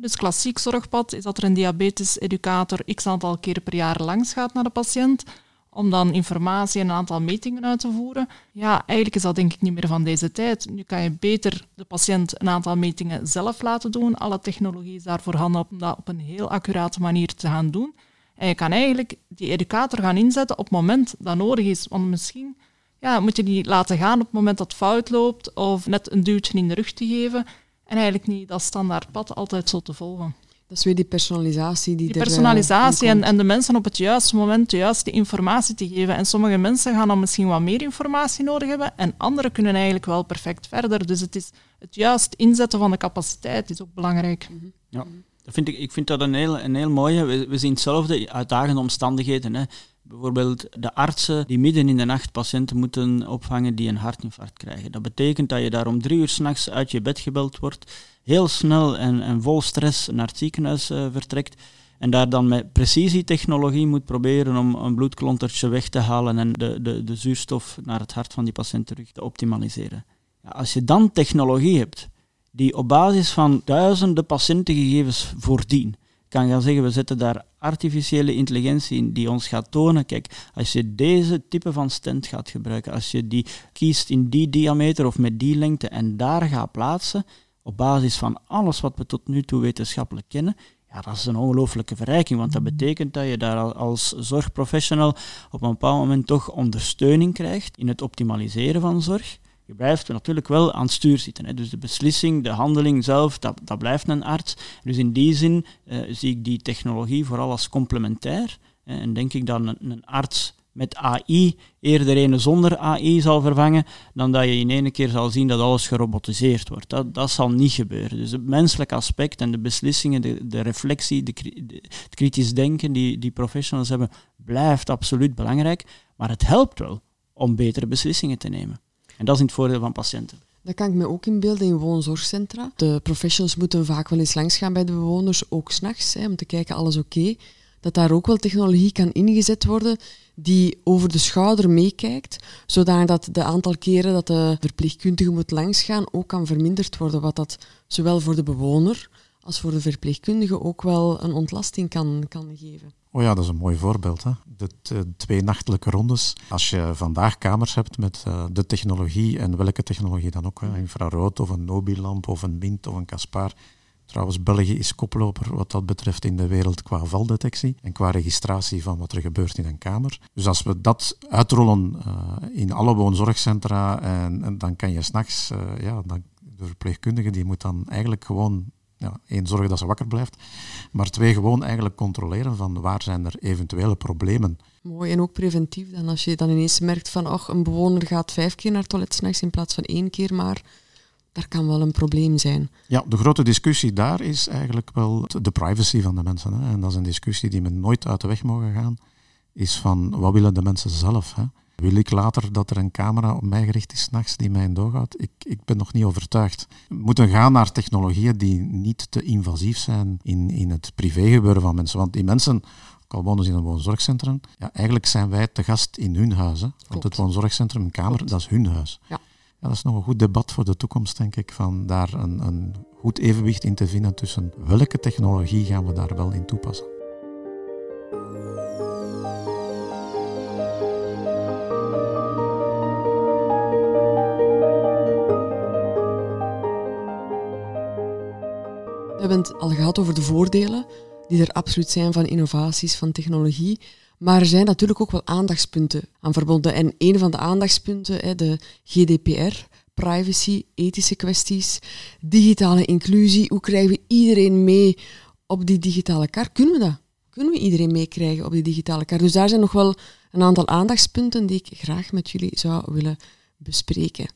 Dus klassiek zorgpad is dat er een diabetes-educator x aantal keer per jaar langs gaat naar de patiënt om dan informatie en een aantal metingen uit te voeren. Ja, eigenlijk is dat denk ik niet meer van deze tijd. Nu kan je beter de patiënt een aantal metingen zelf laten doen. Alle technologie is daarvoor handen om dat op een heel accurate manier te gaan doen. En je kan eigenlijk die educator gaan inzetten op het moment dat nodig is. Want misschien ja, moet je die laten gaan op het moment dat het fout loopt of net een duwtje in de rug te geven. En eigenlijk niet dat standaard pad altijd zo te volgen. Dat is weer die personalisatie die, die er, personalisatie en, en de mensen op het juiste moment juist die informatie te geven. En sommige mensen gaan dan misschien wat meer informatie nodig hebben en anderen kunnen eigenlijk wel perfect verder. Dus het is het juist inzetten van de capaciteit is ook belangrijk. Mhm. Ja, dat vind ik, ik vind dat een heel, een heel mooie. We, we zien hetzelfde uitdagende omstandigheden. Hè. Bijvoorbeeld de artsen die midden in de nacht patiënten moeten opvangen die een hartinfarct krijgen. Dat betekent dat je daar om drie uur s'nachts uit je bed gebeld wordt, heel snel en, en vol stress naar het ziekenhuis uh, vertrekt en daar dan met precisietechnologie moet proberen om een bloedklontertje weg te halen en de, de, de zuurstof naar het hart van die patiënt terug te optimaliseren. Als je dan technologie hebt die op basis van duizenden patiëntengegevens voordien kan gaan zeggen, we zetten daar artificiële intelligentie in die ons gaat tonen, kijk, als je deze type van stent gaat gebruiken, als je die kiest in die diameter of met die lengte en daar gaat plaatsen, op basis van alles wat we tot nu toe wetenschappelijk kennen, ja, dat is een ongelooflijke verrijking, want dat betekent dat je daar als zorgprofessional op een bepaald moment toch ondersteuning krijgt in het optimaliseren van zorg. Je blijft natuurlijk wel aan het stuur zitten. Hè. Dus de beslissing, de handeling zelf, dat, dat blijft een arts. Dus in die zin uh, zie ik die technologie vooral als complementair. En denk ik dat een, arts met AI eerder een zonder AI zal vervangen, dan dat je in één keer zal zien dat alles gerobotiseerd wordt. Dat, dat zal niet gebeuren. Dus het menselijke aspect en de beslissingen, de, de reflectie, de, het kritisch denken die, die professionals hebben, blijft absoluut belangrijk. Maar het helpt wel om betere beslissingen te nemen. En dat is in het voordeel van patiënten. Dat kan ik me ook inbeelden in woonzorgcentra. De professionals moeten vaak wel eens langs gaan bij de bewoners, ook s'nachts, om te kijken alles oké. Dat daar ook wel technologie kan ingezet worden die over de schouder meekijkt, zodat de aantal keren dat de verpleegkundige moet langsgaan ook kan verminderd worden, wat dat zowel voor de bewoner als voor de verpleegkundige ook wel een ontlasting kan, kan geven. Oh ja, dat is een mooi voorbeeld. Hè? De, twee nachtelijke rondes. Als je vandaag kamers hebt met uh, de technologie, en welke technologie dan ook, hè? infrarood of een Nobilamp of een Mint of een Caspar, Trouwens, België is koploper wat dat betreft in de wereld qua valdetectie en qua registratie van wat er gebeurt in een kamer. Dus als we dat uitrollen uh, in alle woonzorgcentra, en, en dan kan je s'nachts, uh, ja, dan, de verpleegkundige die moet dan eigenlijk gewoon ja, één, zorgen dat ze wakker blijft, maar twee, gewoon eigenlijk controleren van waar zijn er eventuele problemen. Mooi, en ook preventief dan, als je dan ineens merkt van, ach, een bewoner gaat vijf keer naar het toilet s'nachts in plaats van één keer maar, daar kan wel een probleem zijn. Ja, de grote discussie daar is eigenlijk wel de privacy van de mensen. Hè. En dat is een discussie die we nooit uit de weg mogen gaan. Is van, wat willen de mensen zelf? Hè? Wil ik later dat er een camera op mij gericht is s'nachts die mij doorgaat? Ik, ik ben nog niet overtuigd. We moeten gaan naar technologieën die niet te invasief zijn in, in het privégebeuren van mensen. Want die mensen, ook al wonen ze in een woonzorgcentrum, ja, eigenlijk zijn wij te gast in hun huis. Hè? Want het woonzorgcentrum, een kamer, dat is hun huis. Ja. Ja, dat is nog een goed debat voor de toekomst, denk ik, van daar een, een goed evenwicht in te vinden tussen welke technologie gaan we daar wel in toepassen. Hebben het al gehad over de voordelen die er absoluut zijn van innovaties, van technologie. Maar er zijn natuurlijk ook wel aandachtspunten aan verbonden. En een van de aandachtspunten, de GDPR, privacy, ethische kwesties, digitale inclusie. Hoe krijgen we iedereen mee op die digitale kar? Kunnen we dat? Kunnen we iedereen meekrijgen op die digitale kar? Dus daar zijn nog wel een aantal aandachtspunten die ik graag met jullie zou willen bespreken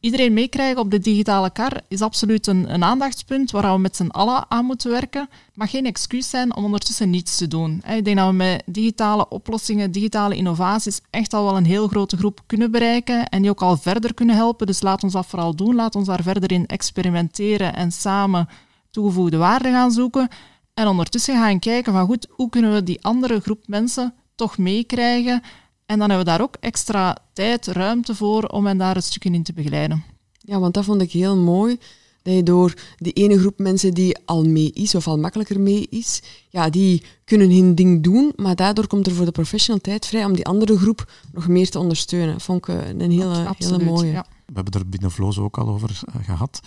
iedereen meekrijgen op de digitale kar is absoluut een, een aandachtspunt waar we met z'n allen aan moeten werken. Het mag geen excuus zijn om ondertussen niets te doen. Ik denk dat we met digitale oplossingen, digitale innovaties echt al wel een heel grote groep kunnen bereiken en die ook al verder kunnen helpen. Dus laat ons dat vooral doen. Laat ons daar verder in experimenteren en samen toegevoegde waarde gaan zoeken. En ondertussen gaan kijken van goed, hoe kunnen we die andere groep mensen toch meekrijgen en dan hebben we daar ook extra tijd, ruimte voor om hen daar een stukje in te begeleiden. Ja, want dat vond ik heel mooi. Dat je door die ene groep mensen die al mee is, of al makkelijker mee is, ja, die kunnen hun ding doen, maar daardoor komt er voor de professional tijd vrij om die andere groep nog meer te ondersteunen. Vond ik eh, een hele, hele mooie. Ja. We hebben er binnen Vloos ook al over eh, gehad.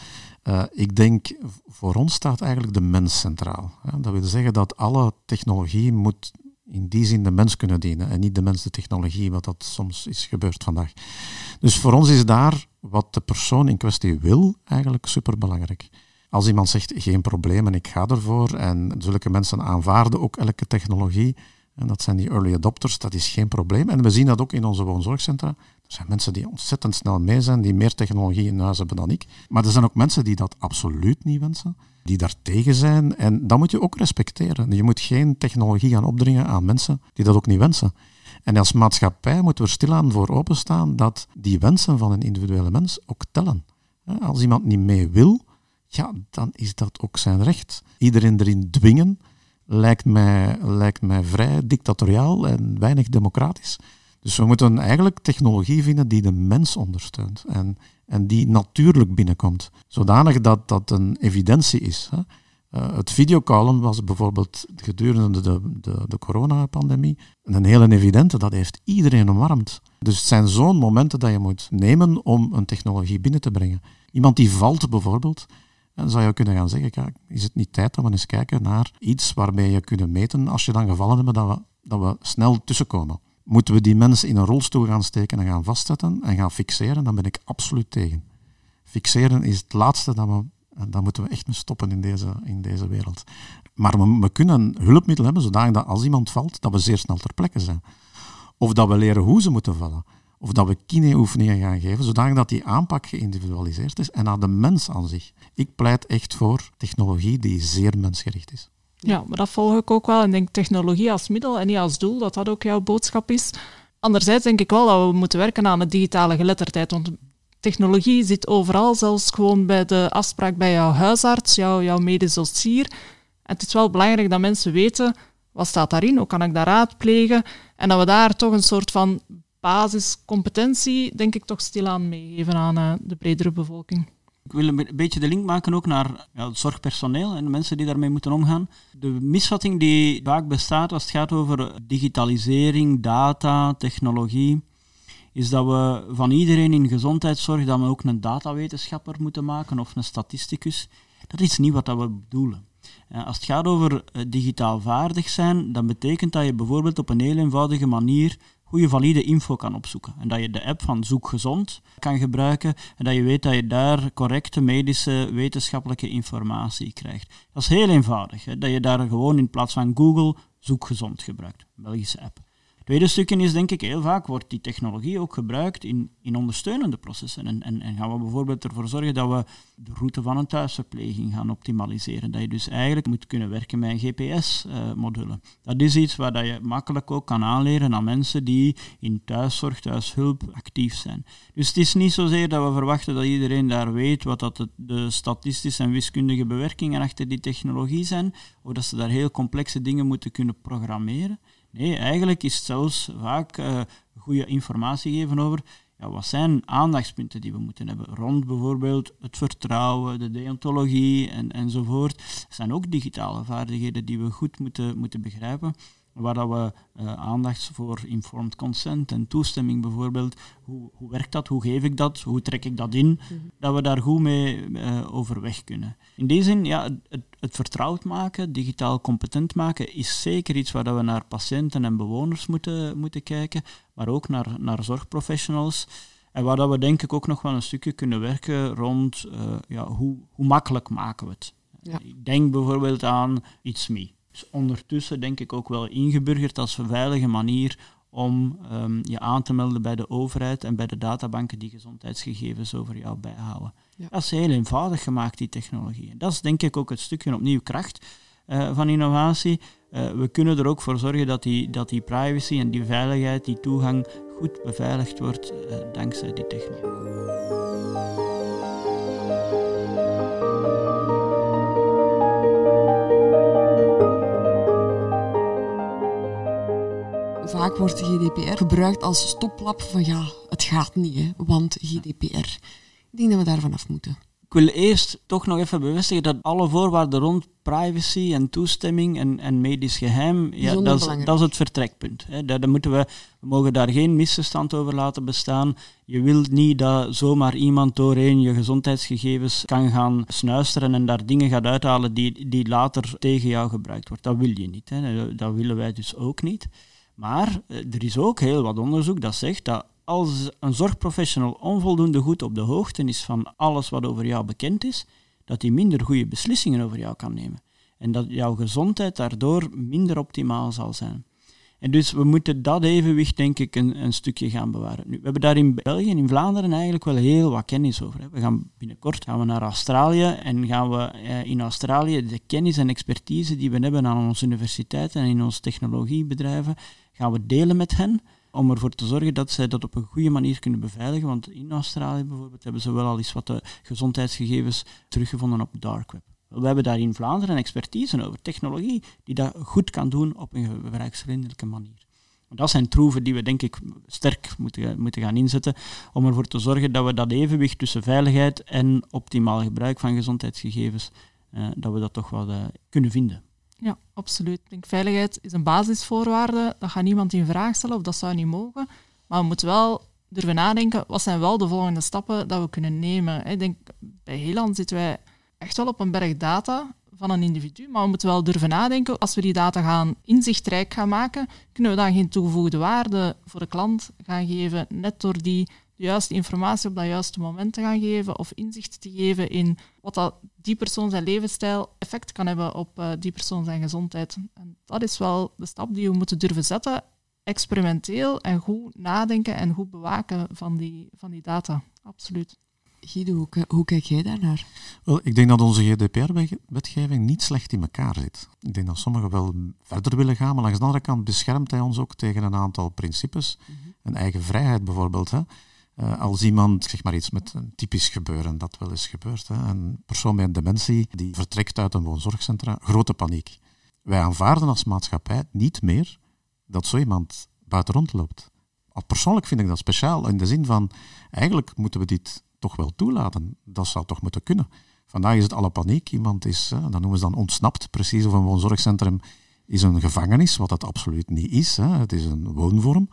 Uh, ik denk, voor ons staat eigenlijk de mens centraal. Dat wil zeggen dat alle technologie moet in die zin de mens kunnen dienen en niet de mens de technologie, wat dat soms is gebeurd vandaag. Dus voor ons is daar wat de persoon in kwestie wil eigenlijk superbelangrijk. Als iemand zegt geen probleem en ik ga ervoor en zulke mensen aanvaarden ook elke technologie, en dat zijn die early adopters, dat is geen probleem. En we zien dat ook in onze woonzorgcentra. Er zijn mensen die ontzettend snel mee zijn, die meer technologie in huis hebben dan ik. Maar er zijn ook mensen die dat absoluut niet wensen die daar tegen zijn. En dat moet je ook respecteren. Je moet geen technologie gaan opdringen aan mensen die dat ook niet wensen. En als maatschappij moeten we er stilaan voor openstaan dat die wensen van een individuele mens ook tellen. Als iemand niet mee wil, ja, dan is dat ook zijn recht. Iedereen erin dwingen lijkt mij, lijkt mij vrij dictatoriaal en weinig democratisch. Dus we moeten eigenlijk technologie vinden die de mens ondersteunt. En en die natuurlijk binnenkomt. Zodanig dat dat een evidentie is. Hè. Uh, het videocallen was bijvoorbeeld gedurende de, de, de coronapandemie een hele evidente. Dat heeft iedereen omarmd. Dus het zijn zo'n momenten dat je moet nemen om een technologie binnen te brengen. Iemand die valt bijvoorbeeld, dan zou je kunnen gaan zeggen, kijk, is het niet tijd dat we eens kijken naar iets waarmee je kunnen meten, als je dan gevallen hebt, dat we, dat we snel tussenkomen. Moeten we die mensen in een rolstoel gaan steken en gaan vastzetten en gaan fixeren, dan ben ik absoluut tegen. Fixeren is het laatste dat we dan moeten we echt mee stoppen in deze, in deze wereld. Maar we, kunnen een hulpmiddel hebben zodat als iemand valt, dat we zeer snel ter plekke zijn. Of dat we leren hoe ze moeten vallen. Of dat we kineoefeningen gaan geven, zodat die aanpak geïndividualiseerd is en naar de mens aan zich. Ik pleit echt voor technologie die zeer mensgericht is. Ja, maar dat volg ik ook wel. En denk technologie als middel en niet als doel, dat dat ook jouw boodschap is. Anderzijds denk ik wel dat we moeten werken aan de digitale geletterdheid. Want technologie zit overal, zelfs gewoon bij de afspraak bij jouw huisarts, jouw, jouw medisch. En het is wel belangrijk dat mensen weten, wat staat daarin, hoe kan ik dat raadplegen? En dat we daar toch een soort van basiscompetentie, denk ik, toch stilaan meegeven aan uh, de bredere bevolking. Ik wil een beetje de link maken ook naar ja, het zorgpersoneel en de mensen die daarmee moeten omgaan. De misvatting die vaak bestaat als het gaat over digitalisering, data, technologie, is dat we van iedereen in gezondheidszorg we ook een datawetenschapper moeten maken of een statisticus. Dat is niet wat we bedoelen. Als het gaat over eh, digitaal vaardig zijn, dan betekent dat je bijvoorbeeld op een heel eenvoudige manier goede valide info kan opzoeken. En dat je de app van Zoek Gezond kan gebruiken en dat je weet dat je daar correcte medische wetenschappelijke informatie krijgt. Dat is heel eenvoudig. Hè? Dat je daar gewoon in plaats van Google Zoek Gezond gebruikt. Belgische app tweede stukje is denk ik heel vaak wordt die technologie ook gebruikt in, in ondersteunende processen. En, en, en, gaan we bijvoorbeeld ervoor zorgen dat we de route van een thuisverpleging gaan optimaliseren. Dat je dus eigenlijk moet kunnen werken met GPS-module. dat is iets waar dat je makkelijk ook kan aanleren aan mensen die in thuiszorg, thuishulp actief zijn. Dus het is niet zozeer dat we verwachten dat iedereen daar weet wat dat de statistische en wiskundige bewerkingen achter die technologie zijn, of dat ze daar heel complexe dingen moeten kunnen programmeren. Nee, eigenlijk is het zelfs vaak uh, goede informatie geven over ja, wat zijn aandachtspunten die we moeten hebben rond bijvoorbeeld het vertrouwen, de deontologie en, enzovoort. Dat zijn ook digitale vaardigheden die we goed moeten, moeten begrijpen waar dat we uh, aandacht voor informed consent en toestemming bijvoorbeeld, hoe, hoe werkt dat, hoe geef ik dat, hoe trek ik dat in, mhm. dat we daar goed mee uh, overweg kunnen. In die zin, ja, het, het, vertrouwd maken, digitaal competent maken, is zeker iets waar dat we naar patiënten en bewoners moeten, moeten kijken, maar ook naar, naar zorgprofessionals. En waar dat we denk ik ook nog wel een stukje kunnen werken rond uh, ja, hoe, hoe makkelijk maken we het. Ja. Ik denk bijvoorbeeld aan It's Me is ondertussen denk ik ook wel ingeburgerd als een veilige manier om um, je aan te melden bij de overheid en bij de databanken die gezondheidsgegevens over jou bijhouden. Dat is heel eenvoudig gemaakt, die technologie. En dat is denk ik ook het stukje opnieuw kracht uh, van innovatie. Uh, we kunnen er ook voor zorgen dat die, dat die privacy en die veiligheid, die toegang goed beveiligd wordt uh, dankzij die technologie. Vaak wordt GDPR gebruikt als stoplap van ja, het gaat niet, hè, want GDPR. Ik denk dat we daar vanaf moeten. Ik wil eerst toch nog even bevestigen dat alle voorwaarden rond privacy en toestemming en, en medisch geheim, ja, dat, is, dat is het vertrekpunt. Hè. Dat, moeten we, we mogen daar geen misverstand over laten bestaan. Je wilt niet dat zomaar iemand doorheen je gezondheidsgegevens kan gaan snuisteren en daar dingen gaat uithalen die, die later tegen jou gebruikt wordt. Dat wil je niet. Hè. Dat willen wij dus ook niet. Maar eh, er is ook heel wat onderzoek dat zegt dat als een zorgprofessional onvoldoende goed op de hoogte is van alles wat over jou bekend is, dat hij minder goede beslissingen over jou kan nemen. En dat jouw gezondheid daardoor minder optimaal zal zijn. En dus we moeten dat evenwicht, denk ik, een, een stukje gaan bewaren. Nu, we hebben daar in België in Vlaanderen eigenlijk wel heel wat kennis over. We gaan binnenkort gaan we naar Australië en gaan we eh, in Australië de kennis en expertise die we hebben aan onze universiteiten en in onze technologiebedrijven, gaan we delen met hen om ervoor te zorgen dat zij dat op een goede manier kunnen beveiligen. Want in Australië bijvoorbeeld hebben ze wel al eens wat de gezondheidsgegevens teruggevonden op dark web. We hebben daar in Vlaanderen expertise over, technologie die dat goed kan doen op een gebruiksvriendelijke manier. Dat zijn troeven die we denk ik sterk moeten, moeten gaan inzetten om ervoor te zorgen dat we dat evenwicht tussen veiligheid en optimaal gebruik van gezondheidsgegevens uh, dat we dat toch wel uh, kunnen vinden. Ja, absoluut. Ik denk veiligheid is een basisvoorwaarde. Dat gaat niemand in vraag stellen of dat zou niet mogen. Maar we moeten wel durven nadenken, wat zijn wel de volgende stappen dat we kunnen nemen? Ik denk, bij Heeland zitten wij echt wel op een berg data van een individu, maar we moeten wel durven nadenken, als we die data gaan inzichtrijk gaan maken, kunnen we dan geen toegevoegde waarde voor de klant gaan geven, net door die de juiste informatie op dat juiste moment te gaan geven of inzicht te geven in wat dat die persoon zijn levensstijl effect kan hebben op uh, die persoon zijn gezondheid. En dat is wel de stap die we moeten durven zetten, experimenteel en goed nadenken en goed bewaken van die, van die data. Absoluut. Guido, hoe, hoe kijk jij daarnaar? Wel, ik denk dat onze GDPR-wetgeving niet slecht in elkaar zit. Ik denk dat sommigen wel verder willen gaan, maar langs de andere kant beschermt hij ons ook tegen een aantal principes. Mm Een eigen vrijheid bijvoorbeeld. Hè. Uh, als iemand, zeg maar iets met een typisch gebeuren, dat wel eens gebeurt. Hè. Een persoon met een dementie die vertrekt uit een woonzorgcentra, grote paniek. Wij aanvaarden als maatschappij niet meer dat zo iemand buiten rondloopt. Persoonlijk vind ik dat speciaal in de zin van, eigenlijk moeten we dit toch wel toelaten. Dat zou toch moeten kunnen. Vandaag is het alle paniek. Iemand is, hè, dat noemen ze dan ontsnapt, precies of een woonzorgcentrum is een gevangenis, wat dat absoluut niet is. Hè. Het is een woonvorm.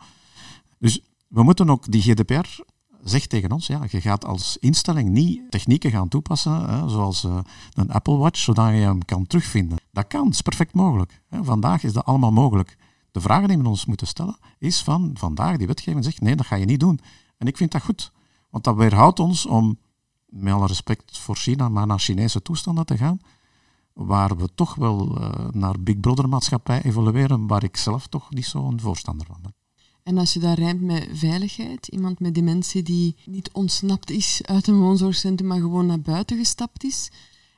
Dus we moeten ook, die GDPR zegt tegen ons, ja, je gaat als instelling niet technieken gaan toepassen, hè, zoals uh, een Apple Watch, zodat je hem kan terugvinden. Dat kan, dat is perfect mogelijk. Hè. Vandaag is dat allemaal mogelijk. De vraag die we ons moeten stellen is van vandaag, die wetgeving zegt nee, dat ga je niet doen. En ik vind dat goed, want dat weerhoudt ons om, met alle respect voor China, maar naar Chinese toestanden te gaan, waar we toch wel uh, naar Big Brother maatschappij evolueren, waar ik zelf toch niet zo'n voorstander van ben. En als je dat rijmt met veiligheid, iemand met dementie die niet ontsnapt is uit een woonzorgcentrum, maar gewoon naar buiten gestapt is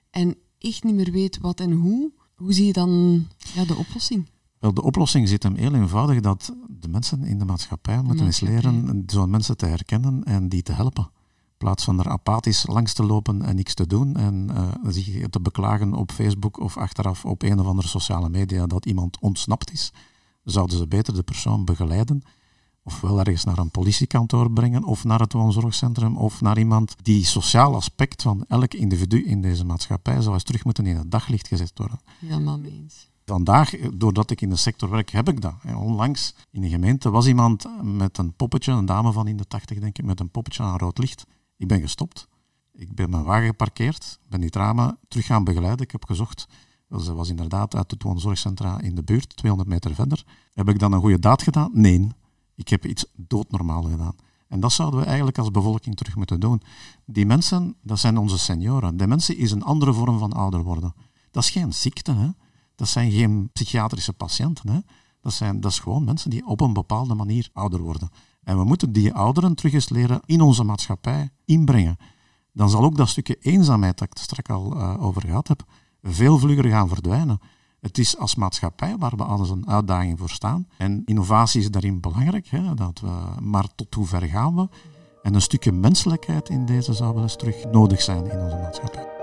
en echt niet meer weet wat en hoe, hoe zie je dan ja, de oplossing? Wel, de oplossing zit hem heel eenvoudig dat de mensen in de maatschappij moeten eens leren zo'n mensen te herkennen en die te helpen. In plaats van er apathisch langs te lopen en niks te doen en uh, zich te beklagen op Facebook of achteraf op een of andere sociale media dat iemand ontsnapt is, zouden ze beter de persoon begeleiden ofwel ergens naar een politiekantoor brengen of naar het woonzorgcentrum of naar iemand die sociaal aspect van elk individu in deze maatschappij zou eens terug moeten in het daglicht gezet worden. Helemaal mee eens vandaag, doordat ik in de sector werk, heb ik dat. Onlangs in een gemeente was iemand met een poppetje, een dame van in de tachtig denk ik, met een poppetje aan rood licht. Ik ben gestopt. Ik ben mijn wagen geparkeerd, ben die drama terug gaan begeleiden. Ik heb gezocht. Ze was inderdaad uit het woonzorgcentra in de buurt, 200 meter verder. Heb ik dan een goede daad gedaan? Nee. Ik heb iets doodnormaal gedaan. En dat zouden we eigenlijk als bevolking terug moeten doen. Die mensen, dat zijn onze senioren. Dementie is een andere vorm van ouder worden. Dat is geen ziekte, hè. Dat zijn geen psychiatrische patiënten. Hè. Dat, zijn, dat is gewoon mensen die op een bepaalde manier ouder worden. En we moeten die ouderen terug eens leren in onze maatschappij inbrengen. Dan zal ook dat stukje eenzaamheid dat ik straks al uh, over gehad heb, veel vlugger gaan verdwijnen. Het is als maatschappij waar we als een uitdaging voor staan. En innovatie is daarin belangrijk. Hè, dat we, maar tot hoe ver gaan we? En een stukje menselijkheid in deze zou wel eens terug nodig zijn in onze maatschappij.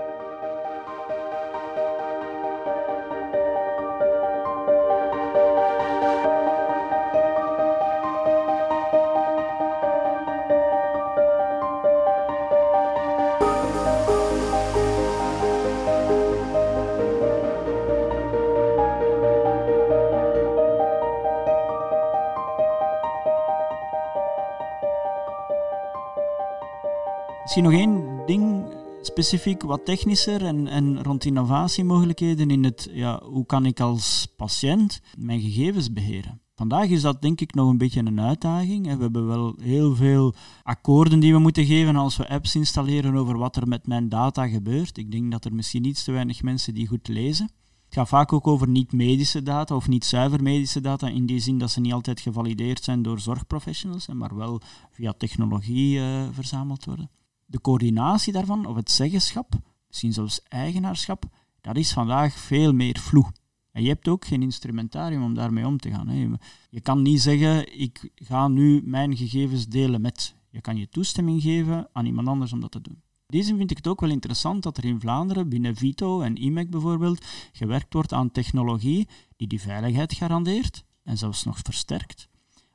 Misschien nog één ding specifiek wat technischer en, en rond innovatiemogelijkheden in het ja, hoe kan ik als patiënt mijn gegevens beheren. Vandaag is dat denk ik nog een beetje een uitdaging. We hebben wel heel veel akkoorden die we moeten geven als we apps installeren over wat er met mijn data gebeurt. Ik denk dat er misschien iets te weinig mensen die goed lezen. Het gaat vaak ook over niet-medische data of niet zuiver medische data, in die zin dat ze niet altijd gevalideerd zijn door zorgprofessionals, maar wel via technologie uh, verzameld worden de coördinatie daarvan, of het zeggenschap, misschien zelfs eigenaarschap, dat is vandaag veel meer vloe. En je hebt ook geen instrumentarium om daarmee om te gaan. Hè. Je kan niet zeggen, ik ga nu mijn gegevens delen met. Je kan je toestemming geven aan iemand anders om dat te doen. Deze vind ik het ook wel interessant dat er in Vlaanderen binnen Vito en IMEC bijvoorbeeld gewerkt wordt aan technologie die die veiligheid garandeert en zelfs nog versterkt.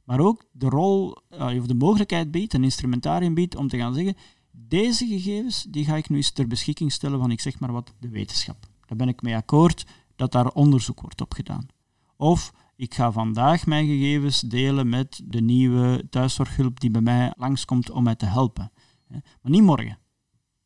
Maar ook de rol eh, of de mogelijkheid biedt, een instrumentarium biedt om te gaan zeggen, deze gegevens die ga ik nu eens ter beschikking stellen van, ik zeg maar wat, de wetenschap. Daar ben ik mee akkoord dat daar onderzoek wordt op gedaan. Of ik ga vandaag mijn gegevens delen met de nieuwe thuiszorghulp die bij mij langskomt om mij te helpen. Maar niet morgen.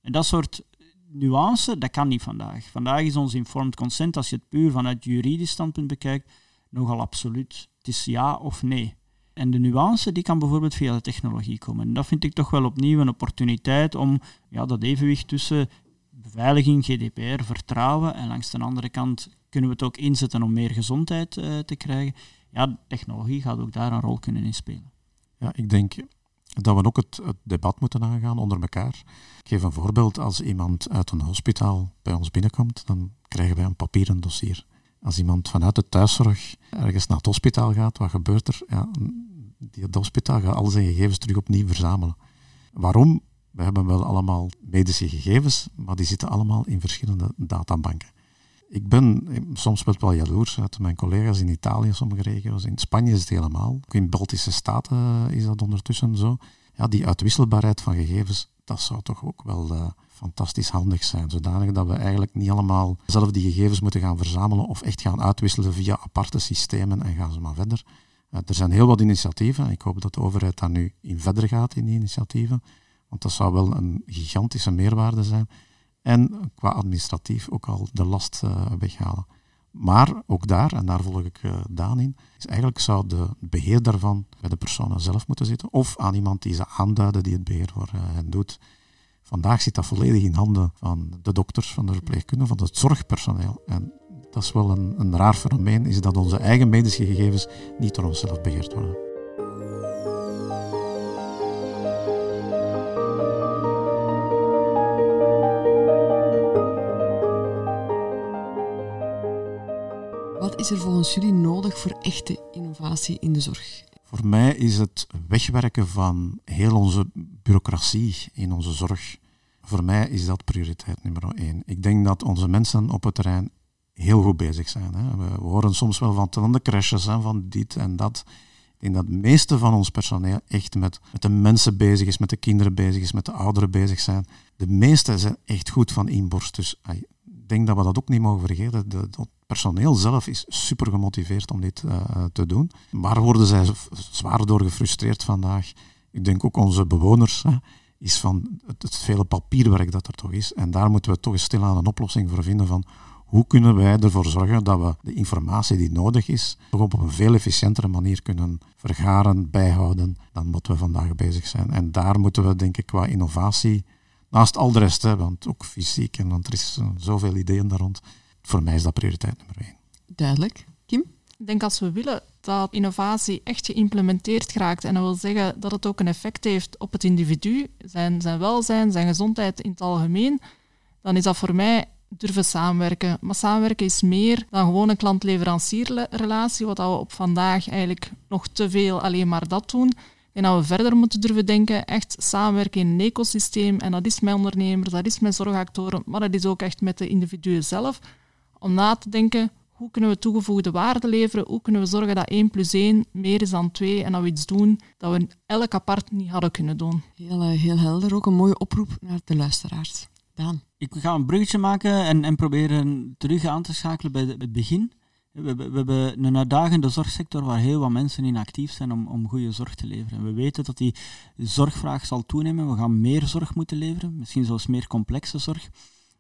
En dat soort nuance, dat kan niet vandaag. Vandaag is ons informed consent, als je het puur vanuit juridisch standpunt bekijkt, nogal absoluut. Het is ja of nee. En de nuance die kan bijvoorbeeld via de technologie komen. En dat vind ik toch wel opnieuw een opportuniteit om ja, dat evenwicht tussen beveiliging, GDPR, vertrouwen en langs de andere kant kunnen we het ook inzetten om meer gezondheid uh, te krijgen. Ja, technologie gaat ook daar een rol kunnen in spelen. Ja, ik denk dat we ook het, het, debat moeten aangaan onder elkaar. Ik geef een voorbeeld. Als iemand uit een hospitaal bij ons binnenkomt, dan krijgen wij een papieren dossier. Als iemand vanuit de thuiszorg ergens naar het hospitaal gaat, wat gebeurt er? Ja, die, hospitaal gaat al zijn gegevens terug opnieuw verzamelen. Waarom? We hebben wel allemaal medische gegevens, maar die zitten allemaal in verschillende databanken. Ik ben soms wel jaloers uit mijn collega's in Italië, sommige regio's. In Spanje is het helemaal. Ook in Baltische Staten is dat ondertussen zo. Ja, die uitwisselbaarheid van gegevens, dat zou toch ook wel uh, fantastisch handig zijn. Zodanig dat we eigenlijk niet allemaal zelf die gegevens moeten gaan verzamelen of echt gaan uitwisselen via aparte systemen en gaan ze maar verder. Er zijn heel wat initiatieven. Ik hoop dat de overheid daar nu in verder gaat in die initiatieven. Want dat zou wel een gigantische meerwaarde zijn. En qua administratief ook al de last uh, weghalen. Maar ook daar, en daar volg ik uh, Daan in, is eigenlijk zou de beheer daarvan bij de personen zelf moeten zitten. Of aan iemand die ze aanduiden die het beheer voor uh, hen doet. Vandaag zit dat volledig in handen van de dokters, van de verpleegkundigen, van het zorgpersoneel. En dat is wel een, een raar fenomeen, is dat onze eigen medische gegevens niet door onszelf beheerd worden. is er volgens jullie nodig voor echte innovatie in de zorg? Voor mij is het wegwerken van heel onze bureaucratie in onze zorg. Voor mij is dat prioriteit nummer één. Ik denk dat onze mensen op het terrein heel goed bezig zijn. Hè. We, horen soms wel van tandencrashes, hè, van dit en dat. Ik denk dat het meeste van ons personeel echt met, met de mensen bezig is, met de kinderen bezig is, met de ouderen bezig zijn. De meesten zijn echt goed van inborst. Dus ik denk dat we dat ook niet mogen vergeten. De, personeel zelf is super gemotiveerd om dit uh, te doen. Waar worden zij zwaar door gefrustreerd vandaag? Ik denk ook onze bewoners, hè, is van het, het, vele papierwerk dat er toch is. En daar moeten we toch eens stilaan een oplossing voor vinden van hoe kunnen wij ervoor zorgen dat we de informatie die nodig is, toch op een veel efficiëntere manier kunnen vergaren, bijhouden dan wat we vandaag bezig zijn. En daar moeten we, denk ik, qua innovatie, naast al de rest, hè, want ook fysiek, en want er is zoveel ideeën daar rond, voor mij is dat prioriteit nummer één. Duidelijk. Kim? Ik denk als we willen dat innovatie echt geïmplementeerd raakt en dat wil zeggen dat het ook een effect heeft op het individu, zijn, zijn welzijn, zijn gezondheid in het algemeen, dan is dat voor mij durven samenwerken. Maar samenwerken is meer dan gewoon een klant-leverancierrelatie, wat we op vandaag eigenlijk nog te veel alleen maar dat doen. En dat we verder moeten durven denken, echt samenwerken in een ecosysteem. En dat is met ondernemers, dat is met zorgactoren, maar dat is ook echt met de individuen zelf om na te denken hoe kunnen we toegevoegde waarde leveren, hoe kunnen we zorgen dat 1 plus 1 meer is dan 2 en dat we iets doen dat we elk apart niet hadden kunnen doen. Heel, eh, heel helder, ook een mooie oproep naar de luisteraars. Daan. Ik ga een bruggetje maken en, en proberen terug aan te schakelen bij het begin. We, we, hebben een uitdagende zorgsector waar heel wat mensen in actief zijn om, om goede zorg te leveren. we weten dat die zorgvraag zal toenemen. We gaan meer zorg moeten leveren, misschien zelfs meer complexe zorg.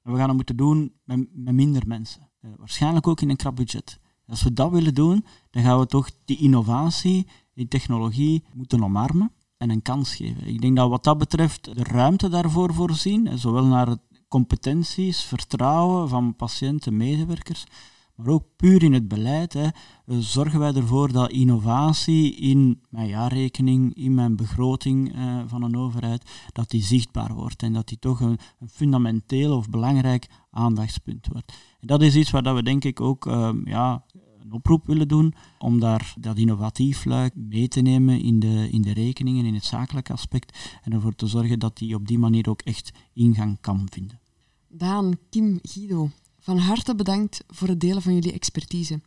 En we gaan dat moeten doen met, met minder mensen. Uh, waarschijnlijk ook in een krap budget. Als we dat willen doen, dan gaan we toch die innovatie, die technologie moeten omarmen en een kans geven. Ik denk dat wat dat betreft de ruimte daarvoor voorzien, zowel naar competenties, vertrouwen van patiënten, medewerkers, maar ook puur in het beleid, hè, zorgen wij ervoor dat innovatie in mijn jaarrekening, in mijn begroting uh, van een overheid, dat die zichtbaar wordt en dat die toch een, een fundamenteel of belangrijk aandachtspunt wordt. En dat is iets waar dat we denk ik ook uh, ja, een oproep willen doen om daar dat innovatief luik mee te nemen in de, in de rekeningen, in het zakelijke aspect en ervoor te zorgen dat die op die manier ook echt ingang kan vinden. Daan, Kim, Guido, van harte bedankt voor het delen van jullie expertise.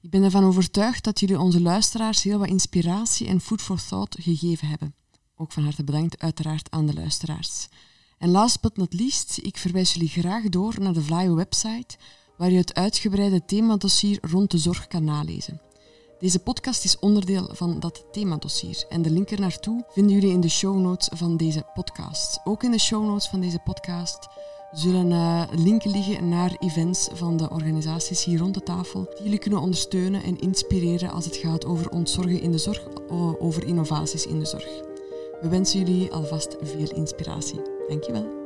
Ik ben ervan overtuigd dat jullie onze luisteraars heel wat inspiratie en food for thought gegeven hebben. Ook van harte bedankt uiteraard aan de luisteraars. En last but not least, ik verwijs jullie graag door naar de Vlaio website, waar je het uitgebreide themadossier rond de zorg kan nalezen. Deze podcast is onderdeel van dat themadossier en de link ernaartoe vinden jullie in de show notes van deze podcast. Ook in de show notes van deze podcast zullen uh, linken liggen naar events van de organisaties hier rond de tafel die jullie kunnen ondersteunen en inspireren als het gaat over ontzorgen in de zorg, over innovaties in de zorg. We wensen jullie alvast veel inspiratie. Dankjewel.